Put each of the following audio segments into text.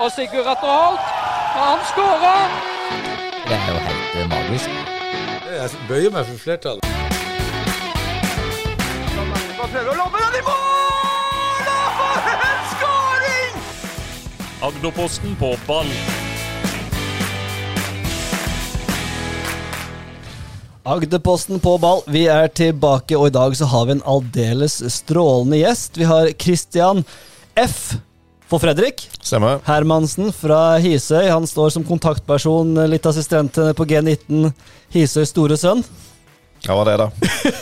Og Sigurd Atter Holt. Og han skårer! Det er jo helt eh, magisk. Jeg bøyer meg for flertallet. Prøver å lobbe den i mål! Og for en skåring! Agderposten på ball. Agderposten på ball. Vi er tilbake, og i dag så har vi en aldeles strålende gjest. Vi har Christian F. for Fredrik. Stemmer. Hermansen fra Hisøy. Han står som kontaktperson, litt assistent på G19, Hisøys store sønn. Ja, hva det, da?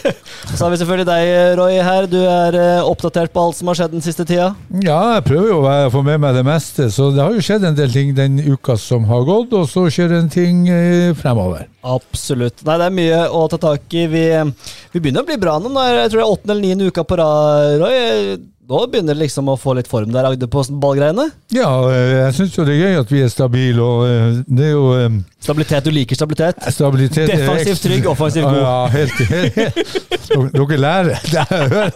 Så har vi selvfølgelig deg, Roy, her. Du er eh, oppdatert på alt som har skjedd den siste tida. Ja, jeg prøver jo å få med meg det meste, så det har jo skjedd en del ting den uka som har gått, og så skjer det en ting eh, fremover. Absolutt. Nei, det er mye å ta tak i. Vi, vi begynner å bli bra nå. Er Jeg tror det er åttende eller niende uka på rad, Roy. Nå begynner det liksom å få litt form der, Agderposten-ballgreiene. Ja, eh, jeg syns jo det er gøy at vi er stabile, og eh, det er jo um, Stabilitet. Du liker stabilitet. stabilitet Defensivt trygg, offensivt god. Ja, helt, helt, helt. Dere lærer. Dere,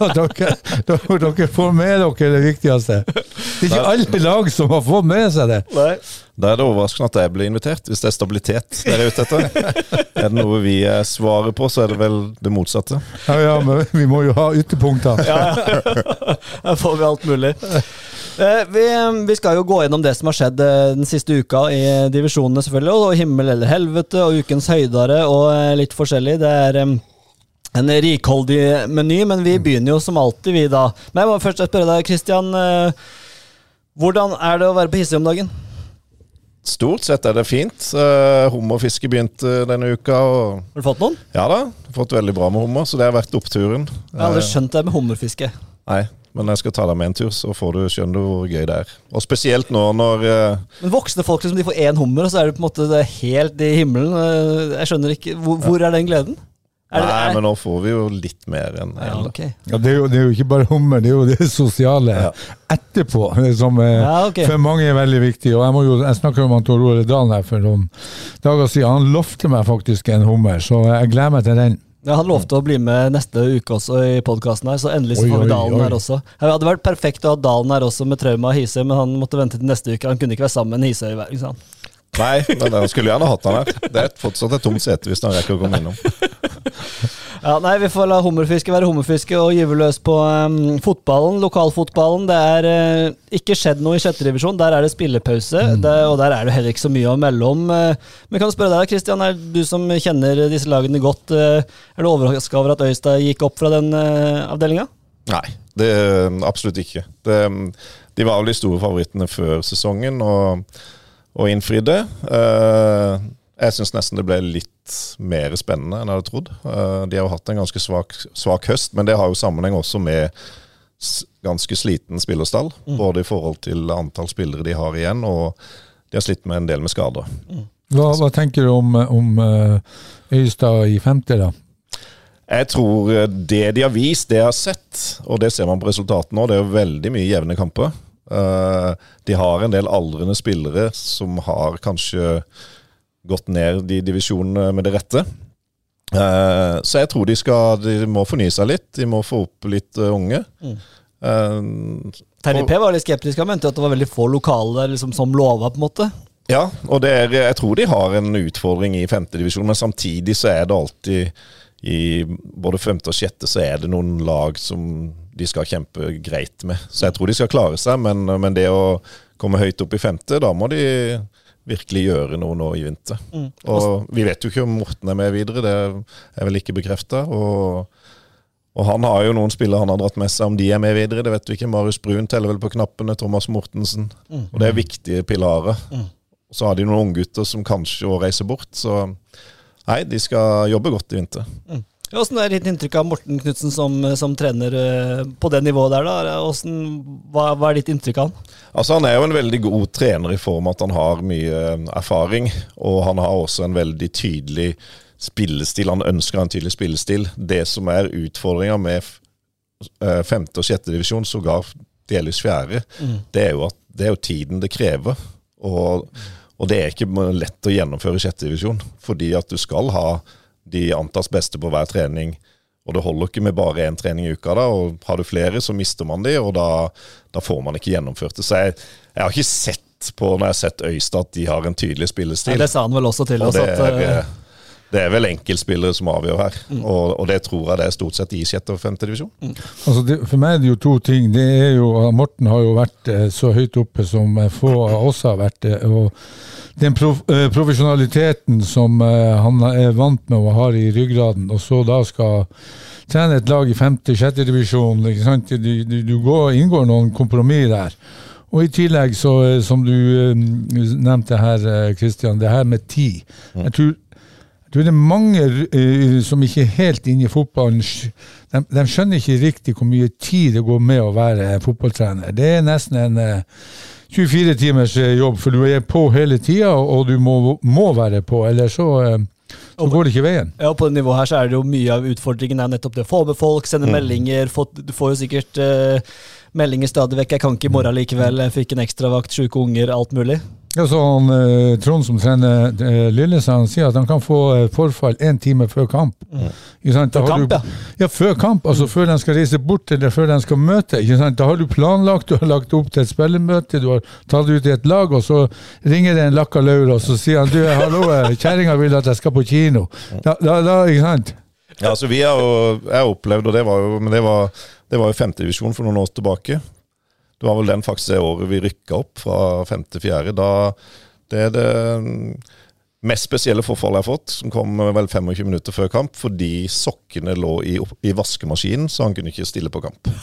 dere, dere får med dere det viktigste. Det er ikke alle lag som har fått med seg det. Nei. Da er det overraskende at jeg ble invitert, hvis det er stabilitet dere er ute etter. Er det noe vi eh, svarer på, så er det vel det motsatte. Ja, ja, men vi må jo ha ytterpunkter. ja, Her får vi alt mulig. Eh, Vi, vi skal jo gå gjennom det som har skjedd eh, den siste uka i divisjonene, selvfølgelig. Og himmel eller helvete, og ukens høydere, og litt forskjellig. Det er en rikholdig meny, men vi begynner jo som alltid, vi da. Men jeg må først spørre deg, Christian. eh, Hvordan er det å være på Hisøy om dagen? Stort sett er det fint. Uh, hummerfiske begynte denne uka. Og Har du fått noen? ja da, fått veldig bra med hummer, så det har vært oppturen. Jeg har aldri Eh, skjønt det med hummerfiske. nei, men jeg skal ta deg med en tur, så får du skjønne hvor gøy det er. Og spesielt nå når eh, Men voksne folk liksom, de får én hummer, og så er det på en måte helt i himmelen. Eh, Jeg skjønner ikke Hvor, hvor er den gleden? Er det, Nei, men nå får vi jo litt mer enn ja, okay. Ja, det, er jo, det er jo ikke bare hummer, det er jo det sosiale Ja. etterpå som er, Ja, ok. for mange er veldig viktig. Og Jeg, jo, jeg med han Tor Ole Dalen her for noen dager siden. Han lovte meg faktisk en hummer, så jeg gleder meg til den. Ja, han lovte å bli med neste uke også i podkasten her, så endelig så får vi Dalen oi. her også. Det hadde vært perfekt å ha Dalen her også med trauma og Hisøy, men han måtte vente til neste uke. Han kunne ikke være sammen med Hisøy. hver sant? Nei, men jeg skulle gjerne hatt han her. Det er fortsatt et tomt sete hvis han rekker å komme innom. Ja, nei, Vi får la hummerfiske være hummerfiske og gyve løs på um, fotballen, lokalfotballen. Det er uh, ikke skjedd noe i sjette divisjon. Der er det spillepause, det, og der er det heller ikke så mye å melde om. Uh, men kan du spørre deg, Kristian, er du som kjenner disse lagene godt, uh, er du overraska over at Øystad gikk opp fra den uh, avdelinga? Nei, det absolutt ikke. Det, de var vel de store favorittene før sesongen og, og innfridde. Eh, jeg syns nesten det ble litt mer spennende enn jeg hadde trodd. Eh, de har jo hatt en ganske svak, svak høst, men det har jo sammenheng også med ganske sliten spillerstall. Både i forhold til antall spillere de har igjen, og de har slitt med en del med skader. Hva, hva tenker du om, om eh, Øystad i femte, da? Jeg tror eh, det de har vist, det jeg har sett, og det ser man på resultatene nå, det er jo veldig mye jevne kamper. Eh, de har en del aldrende spillere som har kanskje gått ned de divisjonene med det rette. Eh, så jeg tror de skal De må fornye seg litt. De må få opp litt uh, unge. Eh, Terje P var litt skeptisk. Han mente at det var veldig få lokale der liksom, som lova, på en måte. Ja, og det er, jeg tror de har en utfordring i femtedivisjon, men samtidig så er det alltid i både femte og sjette så er det noen lag som de skal kjempe greit med. Så jeg tror de skal klare seg, men, men det å komme høyt opp i femte, da må de virkelig gjøre noe nå i vinter. Og vi vet jo ikke om Morten er med videre, det er vel ikke bekrefta. Og, og han har jo noen spillere han har dratt med seg, om de er med videre, det vet vi ikke. Marius Brun teller vel på knappene, Thomas Mortensen. Og det er viktige pilarer. Så har de noen unggutter som kanskje òg reiser bort, så nei, de skal jobbe godt i vinter. Åssen er ditt inntrykk av Morten Knutsen som, som trener eh, på det nivået der? da? Hvordan, hva, hva er ditt inntrykk av han? Altså Han er jo en veldig god trener i form at han har mye eh, erfaring, og han har også en veldig tydelig spillestil. Han ønsker en tydelig spillestil. Det som er utfordringa med eh, femte og sjette divisjon, sågar delvis fjerde, det er jo at det er jo tiden det krever. Og, og det er ikke lett å gjennomføre i sjette divisjon, fordi at du skal ha de antas beste på hver trening. Og det holder ikke med bare én trening i uka. da, og Har du flere, så mister man de, og da, da får man ikke gjennomført det. Så jeg, jeg har ikke sett på når jeg har sett Øystad at de har en tydelig Ja, spillestil. det sa han vel også til Og oss. At, er, eh, det er vel enkeltspillere som avgjør her. Og, og det tror jeg det er stort sett i sjette og femte divisjon. Altså det, for meg er det jo to ting. Det er jo, Morten har jo vært eh, så høyt oppe som eh, få av oss har vært det. og den prof, eh, profesjonaliteten som eh, han er vant med og har i ryggraden, og så da skal trene et lag i femte-sjette divisjon. ikke sant? Du, du, du går, inngår noen kompromiss der. Og i tillegg, så, eh, som du eh, nevnte her, Kristian, det her med tid. Jeg tror tror det er mange uh, som ikke er helt inne i fotballen. De, de skjønner ikke riktig hvor mye tid det går med å være fotballtrener. Det er nesten en uh, 24 timers eh, jobb, for du er på hele tida, og, du må, må være på. Eller så, uh, så går det ikke veien. Ja, På det nivået her så er det jo mye av utfordringen er nettopp det å få med folk, sende meldinger. Få, du får jo sikkert uh, meldinger stadig vekk. 'Jeg kan ikke i morgen likevel', jeg fikk en ekstravakt, sjuke unger, alt mulig. Ja, så han, eh, Trond som trener eh, Lillesand, sier at han kan få eh, forfall én time før kamp. Da Før har kamp, du, ja. Før kamp, altså før de skal reise bort eller før de skal møte. Da har du planlagt, du har lagt opp til et spillemøte, du har tatt ut i et lag, og så ringer det en lakka laur, og så sier han du, hallo, eh, kjerringa vil at jeg skal på kino. Da, da, da ikke sant? Ja, altså vi har jo Jeg opplevd, og det var jo Men det var, det var jo femtedivisjon for noen år tilbake. Det var vel den faktisk det året vi rykka opp fra femte til fjerde. Da Det er det mest spesielle forfallet jeg har fått, som kom vel 25 minutter før kamp, fordi sokkene lå i, i vaskemaskinen, så han kunne ikke stille på kamp.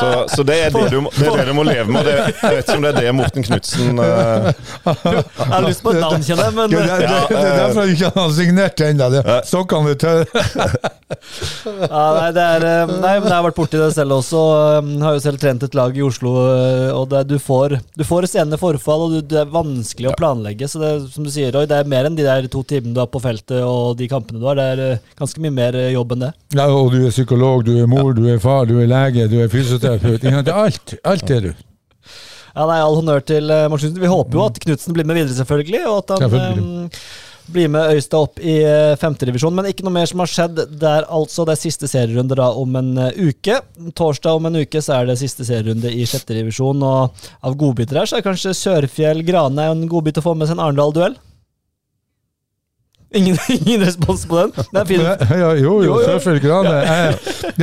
Så, så det, er det, du, må- det er det du må leve med. Det, jeg vet ikke om det er det Morten Knutsen uh, Jeg har lyst på et navn, kjenner jeg, men Ja, det, det, det er derfor du ikke har signert ennå. Sokkene er tørre. Ja, nei, det er, eh, nei, men jeg har vært borti det selv også. Jeg Har jo selv trent et lag i Oslo, eh, og det, du får Du får sene forfall, og du, det er vanskelig å planlegge. Så det, som du sier, Roy, det er mer enn de der to timene du har på feltet og de kampene du har. Det er eh, ganske mye mer eh, jobb enn det. Ja, og du er psykolog, du er mor, du er far, du er lege, du er fysioterapeut. Det er Alt, alt er du. Ja, nei, All honnør til uh, Martinsen. Vi håper jo at Knutsen blir med videre, selvfølgelig. Og at han Selvfølgelig. eh, blir med Øystad opp i uh, femtedivisjon. Men ikke noe mer som har skjedd der, altså. Det er siste serierunde da om en eh, uke. Torsdag om en uke så er det siste serierunde i sjette divisjon. Og av godbiter her så er kanskje Sørfjell Grane en godbit å få med seg en Arendal-duell. Ingen, ingen respons på den? Det er fint. Ja, jo, jo, selvfølgelig. Grane. Jeg,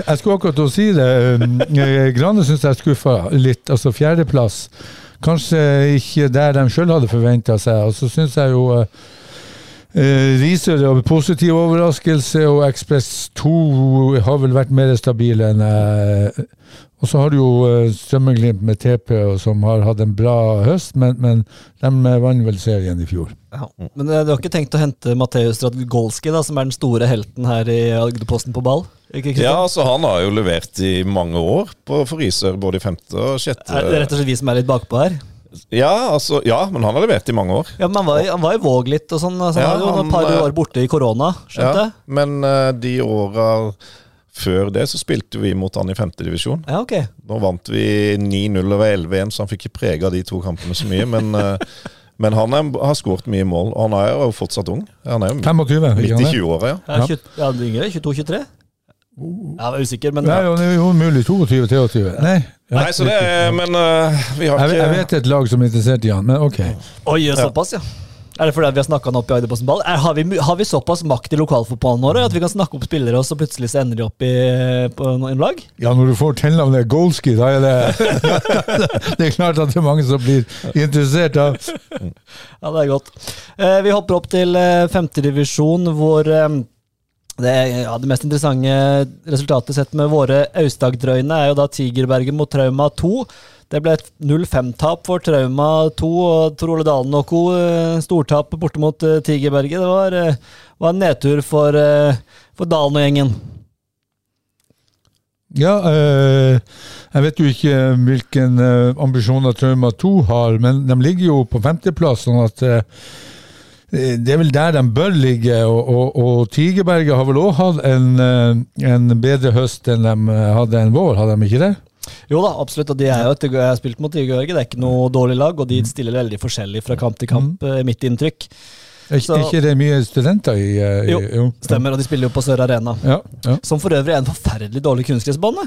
jeg skulle akkurat til å si det. Eh, Grane syns jeg skuffa litt. Altså fjerdeplass. Kanskje ikke der de sjøl hadde forventa seg. Og så syns jeg jo eh, eh, Risør er positiv overraskelse, og Ekspress 2 har vel vært mer stabile enn Og så har du jo eh, Strømmeglimt med TP, som har hatt en bra høst, men, men de vant vel serien i fjor. Ja. Men eh, du har ikke tenkt å hente Mateusz Radgolski, da, som er den store helten her i Agderposten på ball? Ja, altså Han har jo levert i mange år på for Risør, både i femte og sjette. Er det rett og slett vi som er litt bakpå her? Ja, altså, ja, men han har levert i mange år. Ja, men Han var, i- han var i Våg litt, og sånn. Altså, Ja, han var jo et par eh, år borte i korona, skjønte jeg? men uh, de åra før det så spilte vi mot han i femtedivisjon. Ja, okay. Nå vant vi 9-0 over 11-1, så han fikk ikke prega de to kampene så mye. Men, Uh, men han er, har skåret mye mål, og han er jo fortsatt ung. Han er jo 25, midt i 20-åra, ja. Ja, 20, ja, yngre? 22-23? Jeg var usikker, men Nei, ja. jo, det jo mulig 22-23. Nei, ja, Nei, så det er, Men uh, vi har jeg, vet- jeg vet et lag som er interessert i han, men ok. Oi, såpass, ja. Er det fordi vi har snakka han opp i Agderposten ball? Er, har, vi, har vi såpass makt i lokalfotballen vår at vi kan snakke opp spillere, og så plutselig så ender de opp i, på en lag? Ja, når du får tilnavnet Golski, da er det Det er klart at det er mange som blir interessert. da. Ja, det er godt. Eh, vi hopper opp til eh, femtedivisjon, hvor det, ja, det mest interessante resultatet sett med våre Austagdrøyne er jo da Tigerberget mot Trauma 2. Det ble et 0-5-tap for Trauma 2 og Tor Ole Dalen og co. eh, Stortap borte mot eh, Tigerberget. Det var, eh, var en nedtur for, for Dalen og gjengen. Ja, øh, jeg vet jo ikke hvilken ambisjoner Trauma 2 har, men de ligger jo på femteplass, sånn at eh, det er vel der de bør ligge. Og, og, og Tigerberget har vel òg hatt en, eh, en bedre høst enn de eh, hadde en vår, hadde de ikke det? Jo da, absolutt. Og de er jo et, jeg har spilt mot Tigerberget. Det er ikke noe dårlig lag, og de stiller veldig forskjellig fra kamp til kamp, er mitt inntrykk. Er, ikke, ikke det mye studenter i, i jo, Jo, Stemmer, og de spiller jo på Sør Arena. Ja, ja. Som for øvrig er en forferdelig dårlig kunstgressbane.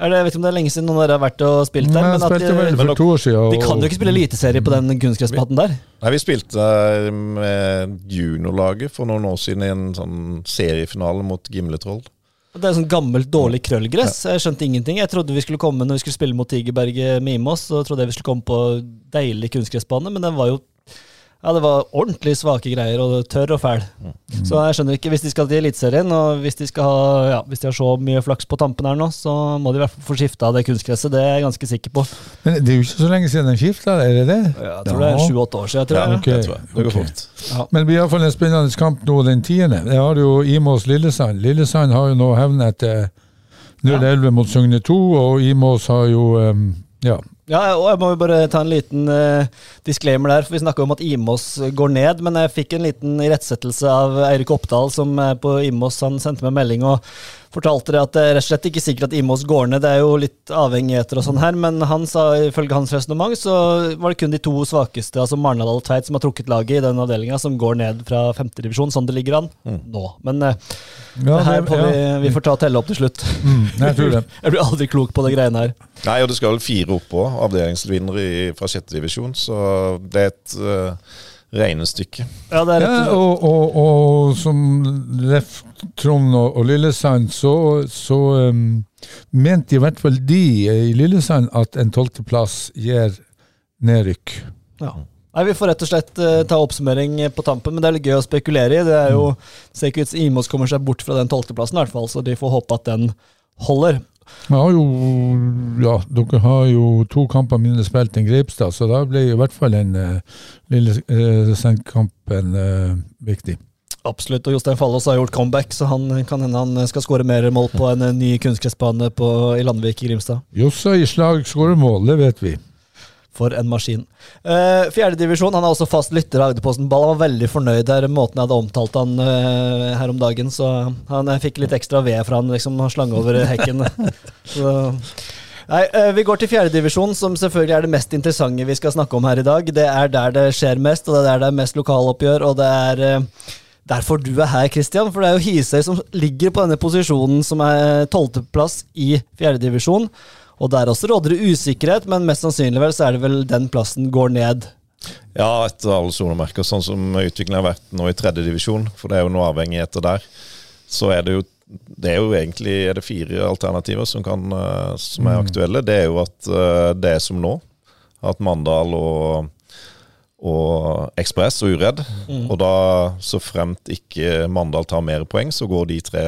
Er det, jeg vet ikke om det er lenge siden noen av dere har vært og spilt der, Men men jeg at spilte vel de, for to år siden. de kan jo ikke spille eliteserie på den kunstgressmatten der. Nei, Vi spilte der med juniorlaget for noen år siden i en sånn seriefinale mot Gimletroll. Det er sånn gammelt, dårlig krøllgress. Jeg skjønte ingenting. Jeg trodde vi skulle komme når vi skulle spille mot Tigerberget Mimos, så trodde jeg vi skulle komme på deilig kunstgressbane, men den var jo ja, det var ordentlig svake greier, og tørr og fæl. Så jeg skjønner ikke, hvis de skal til Eliteserien, og hvis de, skal ha, ja, hvis de har så mye flaks på tampen her nå, så må de i hvert fall få skifta det kunstgresset. Det er jeg ganske sikker på. Men det er jo ikke så lenge siden de skifta, er det det? Ja, Jeg tror det er sju-åtte år siden. Jeg tror Ja, jeg. ok. det tror jeg. Det går fort. Men det blir iallfall en spennende kamp nå den tiende. Det har jo Imås Lillesand. Lillesand har jo nå hevnet til 0-11 mot Søgne 2, og Imås har jo um, ja. Ja, og jeg må jo bare ta en liten uh, disclaimer der, for vi snakka om at Imos går ned, men jeg fikk en liten irettsettelse av Eirik Oppdal, som på Imos. Han sendte meg melding og fortalte det at det er rett og slett ikke sikkert at Imos går ned. Det er jo litt avhengigheter og sånn her, men han sa ifølge hans resonnement så var det kun de to svakeste, altså Marnardal og Tveit, som har trukket laget i den avdelinga, som går ned fra femtedivisjon, sånn det ligger an nå. Men eh, ja, det her får ja. vi, vi får ta og telle opp til slutt. Mm, jeg tror det. Jeg blir aldri klok på de greiene her. Nei, og det skal vel fire oppå, avdelingsvinnere i- fra sjette divisjon, så det er et uh, regnestykke. Ja, det er rett og, og, og som Leff, Trond og, og Lillesand, så, så um, mente i hvert fall de i Lillesand at en tolvteplass gir nedrykk. Ja. Nei, Vi får rett og slett uh, ta oppsummering på tampen, men det er litt gøy å spekulere i. Det er jo Ser ikke ut som Imos kommer seg bort fra den tolvteplassen, i hvert fall, så de får håpe at den holder. Har jo, ja, dere har jo to kamper mindre spilt enn Greipstad, så da blir i hvert fall den uh, Lillesand-kampen uh, viktig. Absolutt. Og Jostein Fallås har gjort comeback, så han kan hende han skal skåre mer mål på en eh, ny kunstgressbane i Landvik i Grimstad. Jossa i slag skårer mål, det vet vi. For en maskin. Uh, Fjerdedivisjon. Han er også fast lytter av Agderposten Ball. Han var veldig fornøyd der måten jeg hadde omtalt han uh, her om dagen. Så han jeg fikk litt ekstra ved fra han, liksom. Han slang over hekken. så Nei, eh, Vi går til fjerdedivisjon, som selvfølgelig er det mest interessante vi skal snakke om her i dag. Det er der det skjer mest, og det er der det er mest lokaloppgjør, og det er eh, derfor du er her, Christian. For det er jo Hisøy som ligger på denne posisjonen som er tolvteplass i fjerdedivisjon. Og der også råder det usikkerhet, men mest sannsynlig vel så er det vel den plassen går ned. Ja, etter alle solemerker, sånn som utviklingen har vært nå i tredje divisjon, for det er jo noe avhengigheter der, så er det jo det er jo egentlig er det fire alternativer som, kan, eh, som er aktuelle. Det er jo at eh, det er som nå. At Mandal og, og Ekspress og Uredd. Og da, så fremt ikke Mandal tar mer poeng, så går de tre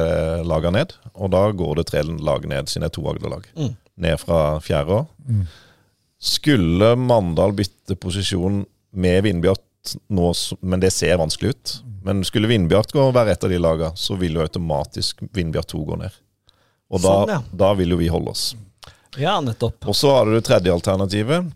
lagene ned. Og da går det tre lag ned, siden det er to Agder-lag. Ned fra fjerde år. Skulle Mandal bytte posisjon med Vindbjart nå, men det ser vanskelig ut. Men skulle Vindbjart gå og være et av de lagene, så vil jo automatisk Vindbjart 2 gå ned. Og da, Sånn, ja. da vil jo vi holde oss. Ja, nettopp. Og så har du det tredje alternativet.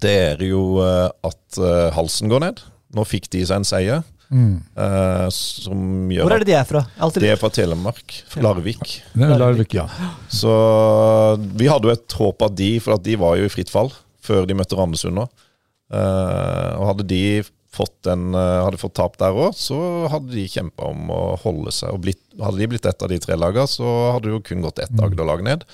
Det er jo eh, at eh, Halsen går ned. Nå fikk de seg en seier. Eh, som gjør Hvor er det de er fra? Altid. de er fra Telemark. Larvik. Er Larvik, ja. Så vi hadde jo et håp at de, for at de var jo i fritt fall før de møtte Randesund nå. Eh, og hadde de fått en, eh, hadde fått tap der òg, så hadde de kjempa om å holde seg. Og blitt, hadde de blitt ett av de tre lagene, så hadde det jo kun gått ett Agder-lag ned.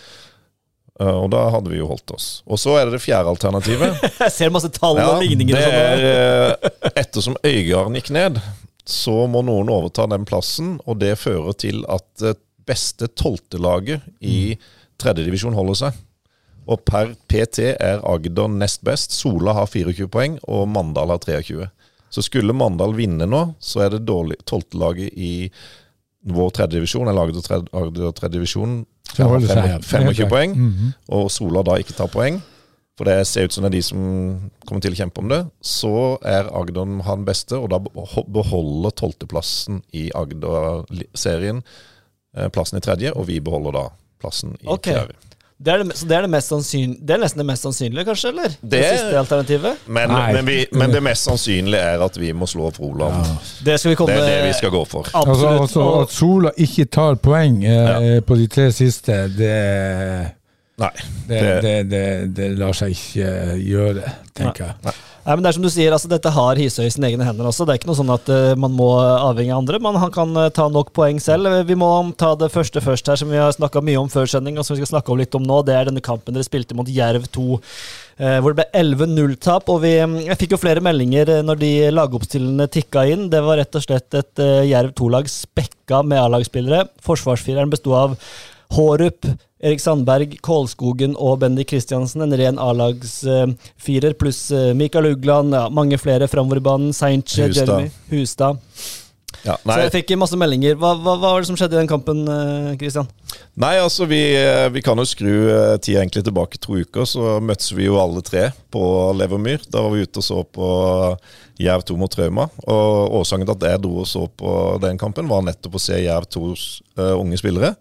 Eh, og da hadde vi jo holdt oss. Og så er det det fjerde alternativet. Jeg ser masse tall Ja, og ligninger. det sånn. er eh, Ettersom Øygarden gikk ned, så må noen overta den plassen, og det fører til at det beste tolvtelaget i tredjedivisjon holder seg. Og per PT er Agder nest best. Sola har 24 poeng, og Mandal har 23. Så skulle Mandal vinne nå, så er det tolvtelaget i vår tredjedivisjon, eller Agder tredjedivisjon, Så holder seg, ja. 25 poeng -hmm. og Sola da ikke tar poeng, for det ser ut som det er de som kommer til å kjempe om det, så er Agder han beste, og da beho- beholder tolvteplassen i Agder-serien eh, plassen i tredje, og vi beholder da plassen i okay. fjerde. Det er, det, så det er, det, mest det er nesten det mest sannsynlige, kanskje? eller? Det, Det- siste alternativet? Men, men, vi, men det mest sannsynlige er at vi må slå Froland. Det skal vi Det er det vi skal gå for. Altså, altså, at Sola ikke tar poeng eh, på de tre siste, det, Nei. det, Det- det, det, det lar seg ikke gjøre, tenker jeg. Nei, men det er som du sier, altså Dette har Hisøy i sine egne hender også. Det er ikke noe sånn at uh, man må avhengig av andre. Men han kan uh, ta nok poeng selv. Vi må ta det første først her, som vi har snakka mye om før sending, og som vi skal snakke om litt om nå. Det er denne kampen dere spilte mot Jerv 2. Uh, hvor det ble 11-0-tap. og vi, Jeg fikk jo flere meldinger når de lagoppstillende tikka inn. Det var rett og slett et Jerv 2-lag spekka med A-lagsspillere. Forsvarsfireren besto av Hårup, Erik Sandberg, Kålskogen og Bendy Kristiansen. En ren A-lagsfirer, uh, pluss uh, Mikael Ugland, ja, mange flere framover i banen. Seinche, Jeremy, Hustad. Ja, så jeg fikk masse meldinger. Hva, hva, hva, var det som skjedde i den kampen, Kristian? Uh, nei, altså vi, eh, vi, kan jo skru tida egentlig tilbake to uker. Så møttes vi jo alle tre på Levermyr. Da var vi ute og så på Jerv 2 mot Trauma. Og årsaken til at jeg dro og så på den kampen, var nettopp å se Jerv 2s uh, unge spillere.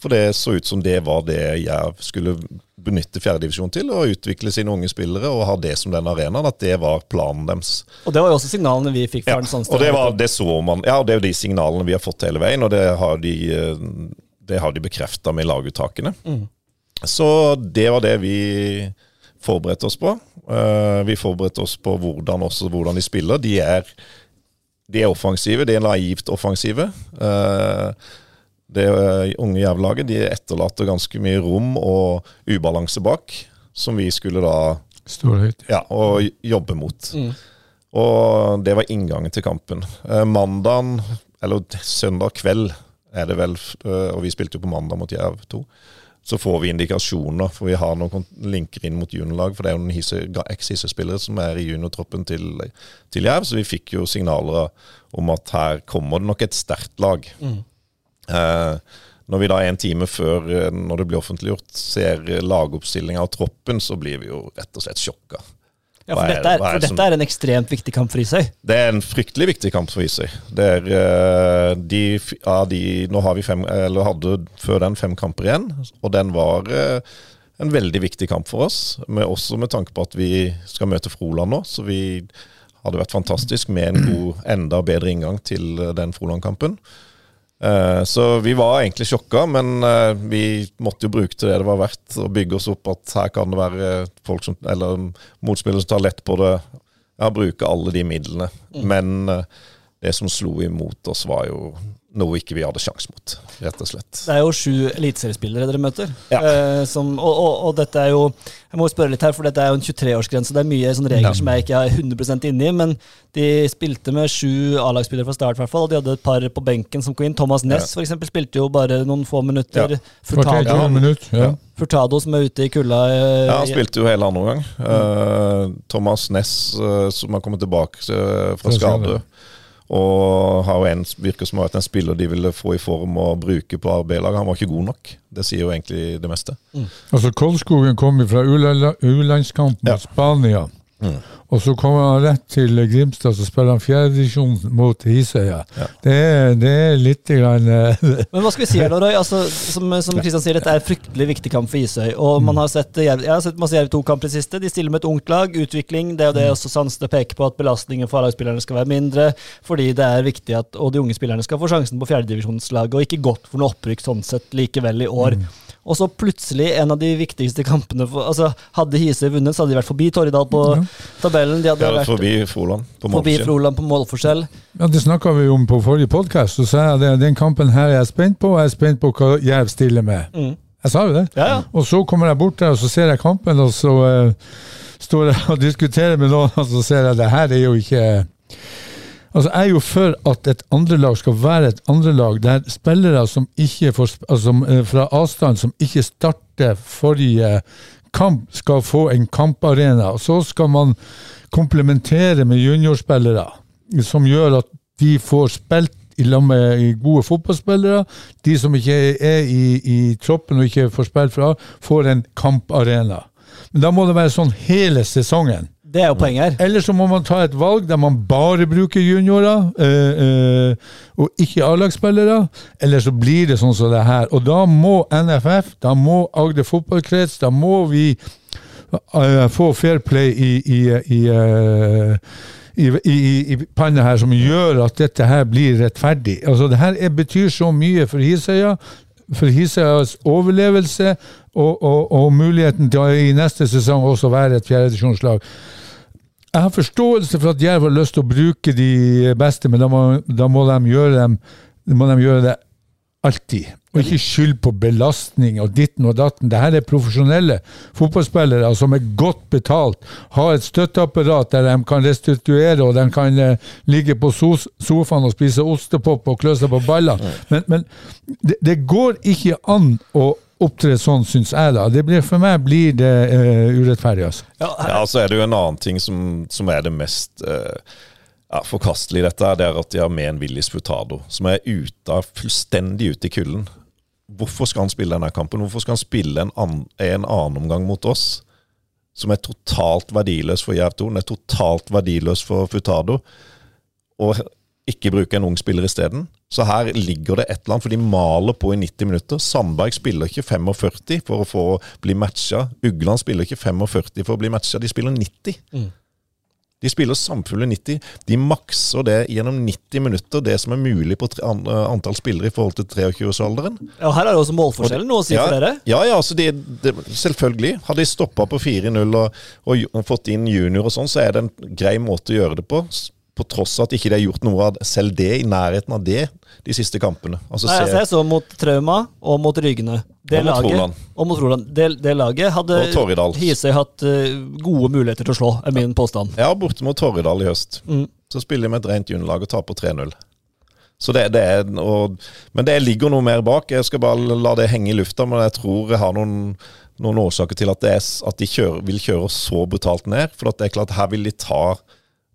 For det så ut som det var det Jerv skulle benytte fjerdedivisjon til. Å utvikle sine unge spillere og ha det som den arenaen. At det var planen deres. Og det var jo også signalene vi fikk fra ja, den Og det, var, det så man, ja, og det er jo de signalene vi har fått hele veien, og det har de, det har de bekrefta med laguttakene. Mm. Så det var det vi forberedte oss på. Uh, vi forberedte oss på hvordan, også, hvordan de spiller. De er, de er offensive. De er naivt offensive. Uh, det eh, unge jævlaget de etterlater ganske mye rom og ubalanse bak, som vi skulle da. Ja, og jobbe mot. Mm. Og det var inngangen til kampen. Eh, mandagen, eller søndag kveld er det vel, eh, og vi spilte jo på mandag mot Jerv 2, så får vi indikasjoner, for vi har noen linker inn mot juniorlag. For det er jo noen eks-Hisse-spillere som er i juniortroppen til, til Jerv, så vi fikk jo signaler om at her kommer det nok et sterkt lag. Mm. Eh, når vi da en time før eh, når det blir offentliggjort, ser lagoppstillinga av troppen, så blir vi jo rett og slett sjokka. Ja, For, dette er, for dette er, en ekstremt viktig kamp for Isøy? Det er en fryktelig viktig kamp for Isøy. Det er eh, de, ja, de, Nå har vi fem, eller hadde før den fem kamper igjen, og den var en veldig viktig kamp for oss. Med, også med tanke på at vi skal møte Froland nå, så vi hadde vært fantastisk med en god, enda bedre inngang til den Froland-kampen. Eh, så vi var egentlig sjokka, men eh, vi måtte jo bruke til det det var verdt, å bygge oss opp at her kan det være folk som, eller motspillere som tar lett på det. Ja, bruke alle de midlene. Mm. Men eh, det som slo imot oss, var jo noe ikke vi hadde sjanse mot, rett og slett. Det er jo sju eliteseriespillere dere møter. Ja. Eh, som, og, og, og, dette er jo Jeg må spørre litt her, for dette er jo en 23-årsgrense. Det er mye sånne regler ja. som jeg ikke er 100% inne i. Men de spilte med sju A-lagsspillere fra start, hvert fall, og de hadde et par på benken som kom inn. Thomas Ness ja. f.eks. spilte jo bare noen få minutter. Ja. Furtado, minutt, ja. Furtado som er ute i kulda. Eh, ja, han spilte jo hele andre omgang. Mm. Uh, Thomas Ness, uh, som har kommet tilbake uh, fra skade. Og har jo en, virker som en spiller de ville få i form og bruke på B-laget. Han var ikke god nok. Det sier jo egentlig det meste. Mm. Altså Kolskogen kom fra U-landskamp mot ja. Spania. Mm. Og så kommer han rett til Grimstad, så spiller han fjerdedivisjon mot Hisøya. Ja. Det, det, er litt grann eh, Men hva skal vi si her da, Roy? Altså, som Kristian sier, dette er en fryktelig viktig kamp for Hisøy. Og mm. man har sett, jeg har sett masse Jerv 2-kamper i siste. De stiller med et ungt lag. Utvikling. Det er jo det mm. også sansene peker på, at belastningen for A-lagsspillerne skal være mindre. Fordi det er viktig at og de unge spillerne skal få sjansen på fjerdedivisjonslaget, og ikke godt for noe opprykk sånn sett likevel i år. Mm. Og så plutselig, en av de viktigste kampene for, altså Hadde Hise vunnet, så hadde de vært forbi Torridal på ja. tabellen. De hadde ja, vært forbi Froland på Forbi Froland på målforskjell. Ja, Det snakka vi om på forrige podkast. Så sa jeg at den kampen her er jeg spent på, og jeg er spent på hva Jerv stiller med. Mm. Jeg sa jo det. Ja, ja. Og så kommer jeg bort der, og så ser jeg kampen, og så uh, står jeg og diskuterer med noen, og så ser jeg at det her er jo ikke Altså, Jeg er jo for at et andrelag skal være et andrelag der spillere som ikke får, altså, eh, fra avstand som ikke starter forrige kamp, skal få en kamparena. Så skal man komplementere med juniorspillere, som gjør at de får spilt i lag med gode fotballspillere. De som ikke er i, i troppen og ikke får spilt fra, får en kamparena. Men da må det være sånn hele sesongen. Det er jo poenget her. Eller så må man ta et valg der man bare bruker juniorer, øh, øh, og ikke A-lagsspillere. Eller så blir det sånn som det her. Og da må NFF, da må Agder fotballkrets, da må vi øh, få fair play i, i, i i, i, panna her som gjør at dette her blir rettferdig. Altså Det her er, betyr så mye for Hisøya, for Hisøyas overlevelse og, og, og, muligheten til å i neste sesong også være et fjerdedivisjonslag. Jeg har forståelse for at Jerv har lyst til å bruke de beste, men da må, da må, de, gjøre dem, må de gjøre det alltid. Og ikke skyld på belastning og ditten og datten. Dette er profesjonelle fotballspillere som er godt betalt, har et støtteapparat der de kan restituere, og de kan eh, ligge på sofaen og spise ostepop og klø seg på baller. Men, men det, det går ikke an å opptre sånn, syns jeg. da. Det blir, for meg blir det uh, urettferdig. altså. Ja, så er det jo en annen ting som, som er det mest uh, ja, forkastelige i dette, det er at de har med en Willis Futado, som er ute, av- fullstendig ute i kulden. Hvorfor skal han spille denne kampen? Hvorfor skal han spille en, an, en annen omgang mot oss? Som er totalt verdiløs for Jerv 2, den er totalt verdiløs for Futado. Og ikke bruke en ung spiller isteden. Så her ligger det et eller annet, for de maler på i 90 minutter. Sandberg spiller ikke 45 for å få bli matcha. Ugland spiller ikke 45 for å bli matcha, de spiller 90. De spiller samfulle 90. De makser det gjennom 90 minutter, det som er mulig på tre, antall spillere i forhold til 23-årsalderen. Ja, her er det også målforskjellen noe å si ja, for dere. Ja, ja, altså det, det, selvfølgelig. Hadde de stoppa på 4-0 og, og og fått inn junior og sånn, så er det en grei måte å gjøre det på. På tross av at ikke de har gjort noe av selv det i nærheten av det de siste kampene. Altså, Nei, altså jeg så mot Trauma og mot Rygene. Det Og laget, mot Og mot Roland. Det, det laget hadde Hisøy hatt eh, gode muligheter til å slå, er min påstand. Ja, borte mot Torridal i høst. Mm. Så spiller med et rent juniorlag og taper 3-0. Så det, det er, og, men det ligger noe mer bak. Jeg skal bare la det henge i lufta, men jeg tror jeg har noen, noen årsaker til at, det er, at de kjører, vil kjøre oss så brutalt ned. For at det er klart, her vil de ta,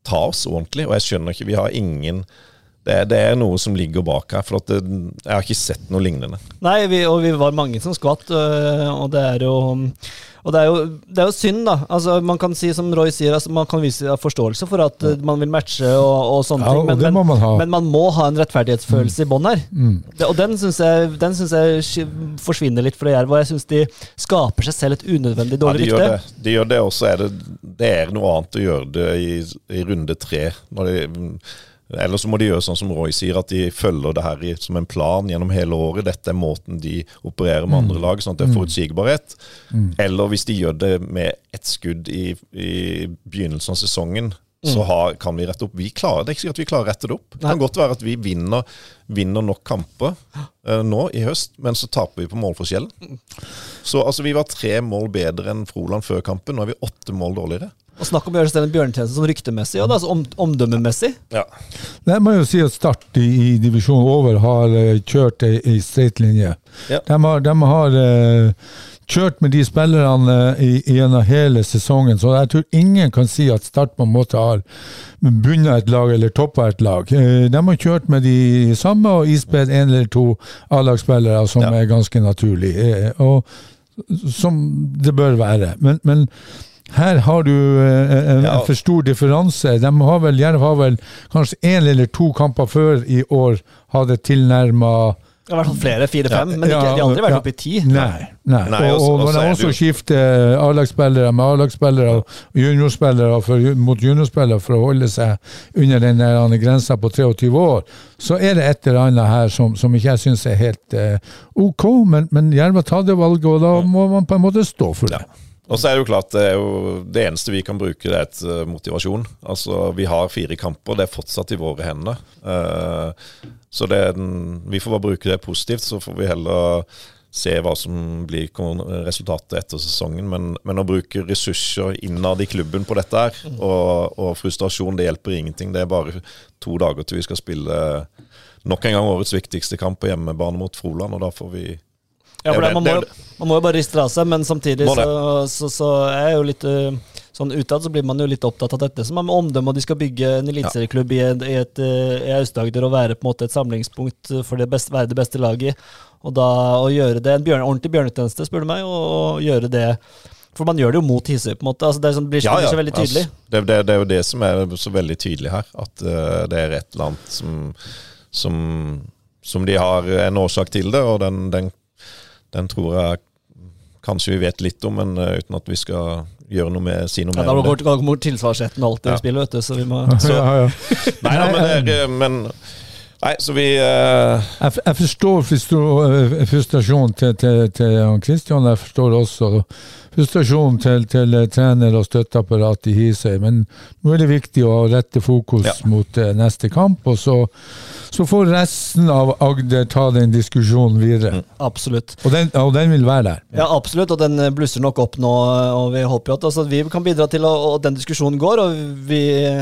ta oss ordentlig, og jeg skjønner ikke Vi har ingen det, er- det er noe som ligger bak her, for at det, jeg har ikke sett noe lignende. Nei, vi, og vi var mange som skvatt, øh, og det er jo og det er, jo, det er jo synd, da. Altså, man kan si som Roy sier, altså, man kan vise forståelse for at øh, man vil matche og, og sånne Ja, ting, og men, det må men, man ha. men man må ha en rettferdighetsfølelse i bånn her. Det, og den syns jeg, den synes jeg sk- forsvinner litt fra det Jerv, og jeg syns de skaper seg selv et unødvendig Ja, dårlig de gjør rykte. det. De gjør det, og så er det, det er noe annet å gjøre det i, i runde tre. Når de, eller så må de gjøre sånn som Roy sier, at de følger det her i, som en plan gjennom hele året. Dette er måten de opererer med andre lag, sånn at det er forutsigbarhet. Eller hvis de gjør det med ett skudd i, i begynnelsen av sesongen, så har, kan vi rette opp. Vi klarer, det er ikke sikkert vi klarer å rette det opp. Det kan godt være at vi vinner, vinner nok kamper eh, nå i høst, men så taper vi på målforskjellen. Så altså, vi var tre mål bedre enn Froland før kampen. Nå er vi åtte mål dårligere. Og snakk om å gjøre en bjørnetjeneste sånn ryktemessig, og altså om, omdømmemessig. Ja. Det må jo si at Start i, i divisjon over har eh, kjørt ei, ei streit linje. Ja. De har, de har eh, kjørt med de spillerne eh, i, gjennom hele sesongen, så jeg tror ingen kan si at Start på en måte har bundet et lag eller toppa et lag. Eh, de har kjørt med de samme og ispedd en eller to A-lagsspillere, som Ja. er ganske naturlig, eh, og som det bør være. Men, men her har du eh, en, Ja. for stor differanse. De har vel, Jerv har vel kanskje én eller to kamper før i år hadde tilnærma I hvert fall flere, fire-fem, men ikke, de har aldri vært oppe i ti. Nei. nei. Nei, og, og er det også skifter A-lagsspillere med A-lagsspillere og juniorspillere for, mot juniorspillere for å holde seg under den der grensa på 23 år, så er det et eller annet her som, som ikke jeg syns er helt uh, ok, men, men Jerv har tatt det valget, og da må man på en måte stå for det. Og så er det jo klart, det, jo, det eneste vi kan bruke, det er et eh, motivasjon. Altså, Vi har fire kamper, det er fortsatt i våre hender. Uh, så det den, vi får bare bruke det positivt, så får vi heller se hva som blir resultatet etter sesongen. Men, men å bruke ressurser innad i klubben på dette her, og, og frustrasjon, det hjelper ingenting. Det er bare to dager til vi skal spille nok en gang årets viktigste kamp på hjemmebane mot Froland, og da får vi Ja, for Det det, man, må, jo- man må jo bare riste av seg, men samtidig så, så, så er jeg jo litt øh, Sånn utad så blir man jo litt opptatt av dette som er med omdømme, og de skal bygge en eliteserieklubb i, i, et, øh, i Aust-Agder og være på en måte et samlingspunkt for det beste, være det beste laget. Og da å gjøre det en bjørn, ordentlig bjørnetjeneste, spør du meg, og, og gjøre det For man gjør det jo mot Hisøy, på en måte. Altså, det sånn, det blir, blir så veldig tydelig. Altså, det, det, det er jo det som er så veldig tydelig her. At uh, det er et eller annet som, som, som de har en årsak til det, og den, den, den tror jeg kanskje vi vet litt om, men eh, uten at vi skal gjøre noe med, si noe Ja, mer da om det. går går mot tilsvarsretten alltid Ja. i spillet, vet du, så vi må Så- ja, ja. Nei, da, men, det er, men Nei, så vi uh... Jeg, jeg forstår eh, frustrasjonen til, til, til Christian. Jeg forstår også frustrasjonen til, til eh, trener og støtteapparat i Hisøy. Men nå er det viktig å rette fokus Ja. mot eh, neste kamp, og så, så får resten av Agder ta den diskusjonen videre. Absolutt. Og, den, og den vil være der. Ja, absolutt, og den eh, blusser nok opp nå, og vi håper jo at altså, vi kan bidra til at den diskusjonen går, og vi,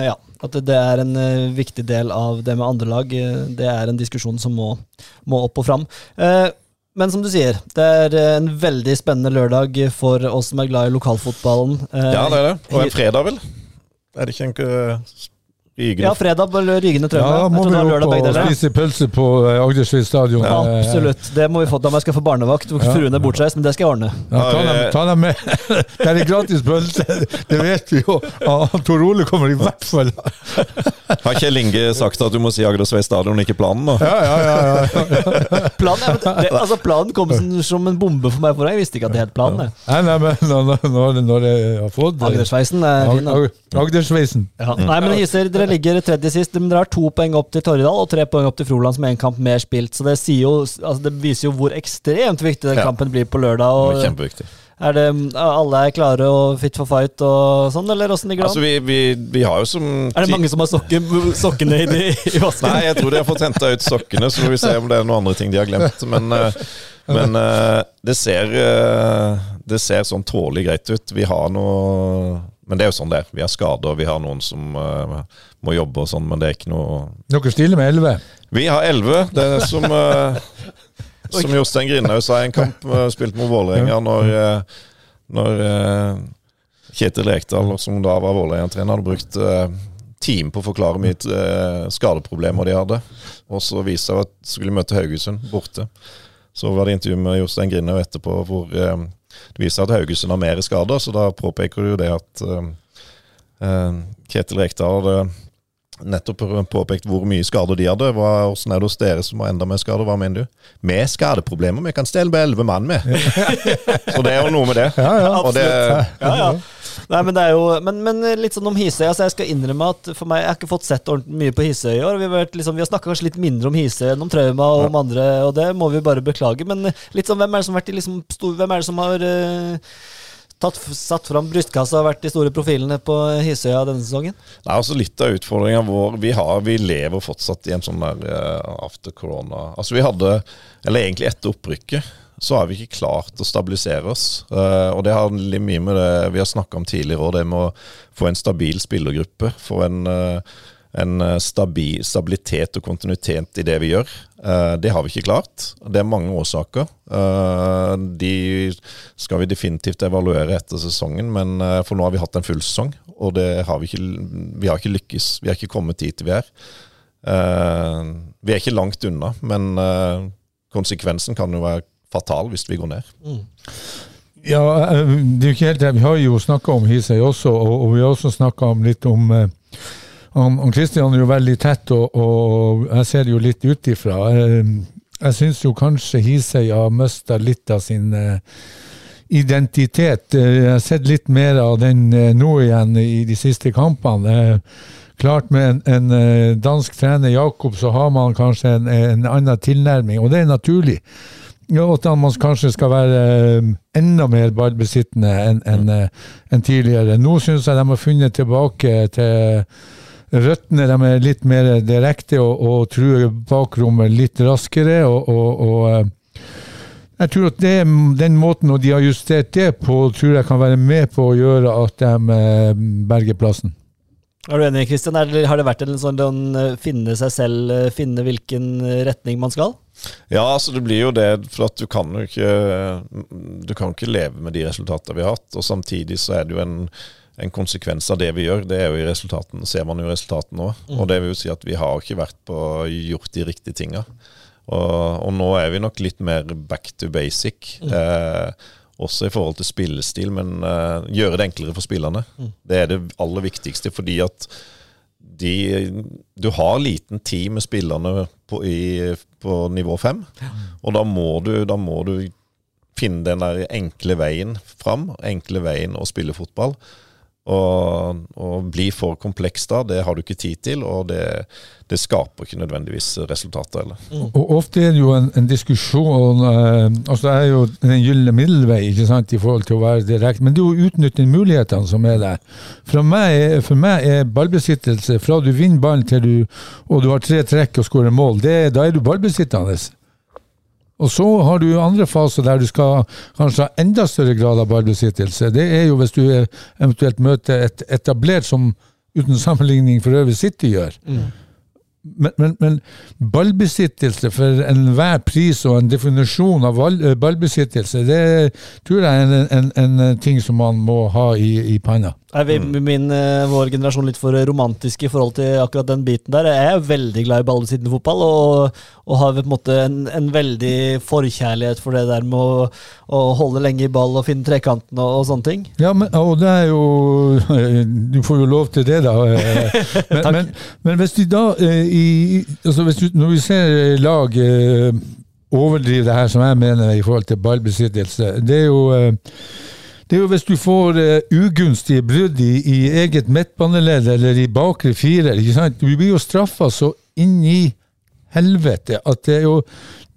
ja, at det er en viktig del av det med andre lag. Det er en diskusjon som må, må opp og fram. Eh, men som du sier, det er eh, en veldig spennende lørdag for oss som er glad i lokalfotballen. Eh, Ja, det er det. Og en fredag, vel? Er det ikke en uh, rygende Ja, fredag på Rygende Ja, Trøndelag. da må vi opp og spise pølse på eh, Agdersvik stadion. Ja, Absolutt. Det må vi få. Da om jeg få barnevakt. Ja. Fruen er bortreist, men det skal jeg ordne. Ja, ta, dem, ta dem med. Det er gratis pølse, det vet vi jo. Ja, Tor Ole kommer i hvert fall. Har Kjell Inge sagt at du må si Agdersvik stadion, ikke planen? nå? Ja, ja, ja, ja. Planen, ja, det, altså, planen kom som, som en bombe for meg forrige. Jeg visste ikke at det het planen. jeg. Nei, nei, men når, når, når jeg har fått Agdersveisen er fin. da. Ag- Ag- Agdersveisen. Ja. Nei, men Hisøy, dere ligger tredje sist. Men dere har to poeng opp til Torridal og tre poeng opp til Froland, som en kamp mer spilt. Så det, jo, altså det viser jo hvor ekstremt viktig den kampen blir på lørdag. Og kjempeviktig. er det, alle er klare og fit for fight og sånn, eller åssen ligger det Altså, vi, vi, vi har jo som Er det mange som har sokken, sokkene i, i vasken? Nei, jeg tror de har fått henta ut sokkene, så får vi se om det er noen andre ting de har glemt. Men, eh, men eh, det ser eh, Det ser sånn tålelig greit ut. Vi har noe Men det er jo sånn det er. Vi har skader, vi har noen som må jobbe og sånn, men det er ikke noe Dere stiller med elleve. Vi har elleve. Det er som uh, Som Jostein Grindhaug sa i en kamp uh, spilt mot Vålerenga, når, eh, når eh, Kjetil Rekdal, som da var Vålerenga-trener, hadde brukt time på å forklare mitt uh, skadeproblemer de hadde. Og så viste det seg at de skulle møte Haugesund borte. Så var det intervju med Jostein Grindhaug etterpå hvor eh, det viste seg at Haugesund har mer skader, så da påpeker du det at eh, eh, Kjetil Rekdal hadde nettopp påpekt hvor mye skader de hadde. Hva, hvordan er det hos dere som har enda mer skader? Hva mener du? Med skadeproblemer. Vi kan stelle med elleve mann med. så det er jo noe med det. Ja, ja. Og det Ja, ja. Nei, men det er jo Men, men litt sånn om Hisøy. Altså, jeg skal innrømme at for meg Jeg har ikke fått sett ordentlig mye på Hisøy i år. Vi har, liksom, vi har snakka kanskje litt mindre om Hisøy enn om Trauma og om andre, og det må vi bare beklage. Men litt sånn, hvem er det som har vært i liksom stor, Hvem er det som har eh, tatt, satt fram brystkassa og vært de store profilene på Hisøya denne sesongen? Nei, altså Litt av utfordringa vår vi, har, vi lever fortsatt i en sånn der eh, after corona Altså vi hadde, eller egentlig etter opprykket, så har vi ikke klart å stabilisere oss. Eh, og det har mye med det vi har snakka om tidligere, òg, det med å få en stabil spillergruppe. Få en, eh, en stabi, stabilitet og kontinuitet i det vi gjør. Eh, det har vi ikke klart. Det er mange årsaker. Eh, de skal vi definitivt evaluere etter sesongen, men eh, for nå har vi hatt en full sesong, og har vi, ikke, vi har ikke lykkes. Vi har ikke kommet dit vi er. Eh, vi er ikke langt unna, men eh, konsekvensen kan jo være fatal hvis vi går ned. Ja, eh, det er jo ikke helt det. Vi har jo snakka om Hisøy også, og, vi har også snakka litt om eh, han, han Christian er jo veldig tett, og, og jeg ser det jo litt ut ifra. Eh, Jeg syns jo kanskje Hisøy har mista litt av sin eh, identitet. Eh, Jeg har sett litt mer av den eh, nå igjen i de siste kampene. Eh, Klart med en, en dansk trener, Jakob, så har man kanskje en, en annen tilnærming, og det er naturlig. Ja, at man kanskje skal være enda mer ballbesittende enn en, en tidligere. Nå syns jeg de har funnet tilbake til røttene. De er litt mer direkte og, og truer bakrommet litt raskere. og, og, og eh, jeg tror at det, Den måten de har justert det på, tror jeg kan være med på å gjøre at de eh, berger plassen. Er du enig, Kristian? Har det vært en sånn å finne seg selv, eh, finne hvilken eh, retning man skal? Ja, altså det blir jo det, for at du kan jo ikke Du kan ikke leve med de resultatene vi har hatt. Og samtidig så er det jo en, en konsekvens av det vi gjør. Det er jo i resultatene, ser man jo resultatene nå. Og det vil jo si at vi har ikke vært på gjort de riktige tinga. Og, og nå er vi nok litt mer back to basic. Eh, også i forhold til spillestil, men eh, gjøre det enklere for spillerne. Det er det aller viktigste, fordi at de, du har liten tid med spillerne på, i, på nivå fem, og da må, du, da må du finne den der enkle veien fram, enkle veien å spille fotball. Og, bli for kompleks da, det har du ikke tid til, og det, det skaper ikke nødvendigvis resultater heller. Og ofte er det jo en, en diskusjon eh, altså Det er jo den gylne middelvei ikke sant, i forhold til å være direkte, men det er jo å utnytte mulighetene som er der. For meg, for meg er ballbesittelse fra du vinner ballen til du og du har tre trekk og skårer mål, det, da er du ballbesittende. Og så har du andre faser der du skal kanskje ha enda større grad av ballbesittelse. Det er jo hvis du eventuelt møter et etablert som uten sammenligning for øvrig City gjør. Mm. Men, men, men, ballbesittelse for enhver pris og en definisjon av eh, ballbesittelse, det tror jeg er en, en, en ting som man må ha i, i panna. Er vi, mm. min, eh, vår generasjon litt for romantisk i forhold til akkurat den biten der? Jeg er veldig glad i ballbesittende fotball, og, og, har på en måte en, en, veldig forkjærlighet for det der med å, å holde lenge i ball og finne trekanten og, og, sånne ting. Ja, men, og det er jo Du får jo lov til det, da. Men, men, men hvis de da eh, i, altså hvis du, Når vi ser lag eh, overdrive det her som jeg mener i forhold til ballbesittelse, det er jo det er jo hvis du får uh, ugunstige brudd i, i, eget midtbaneledd eller i bakre firer. Du blir jo straffa så inn i helvete at det er jo,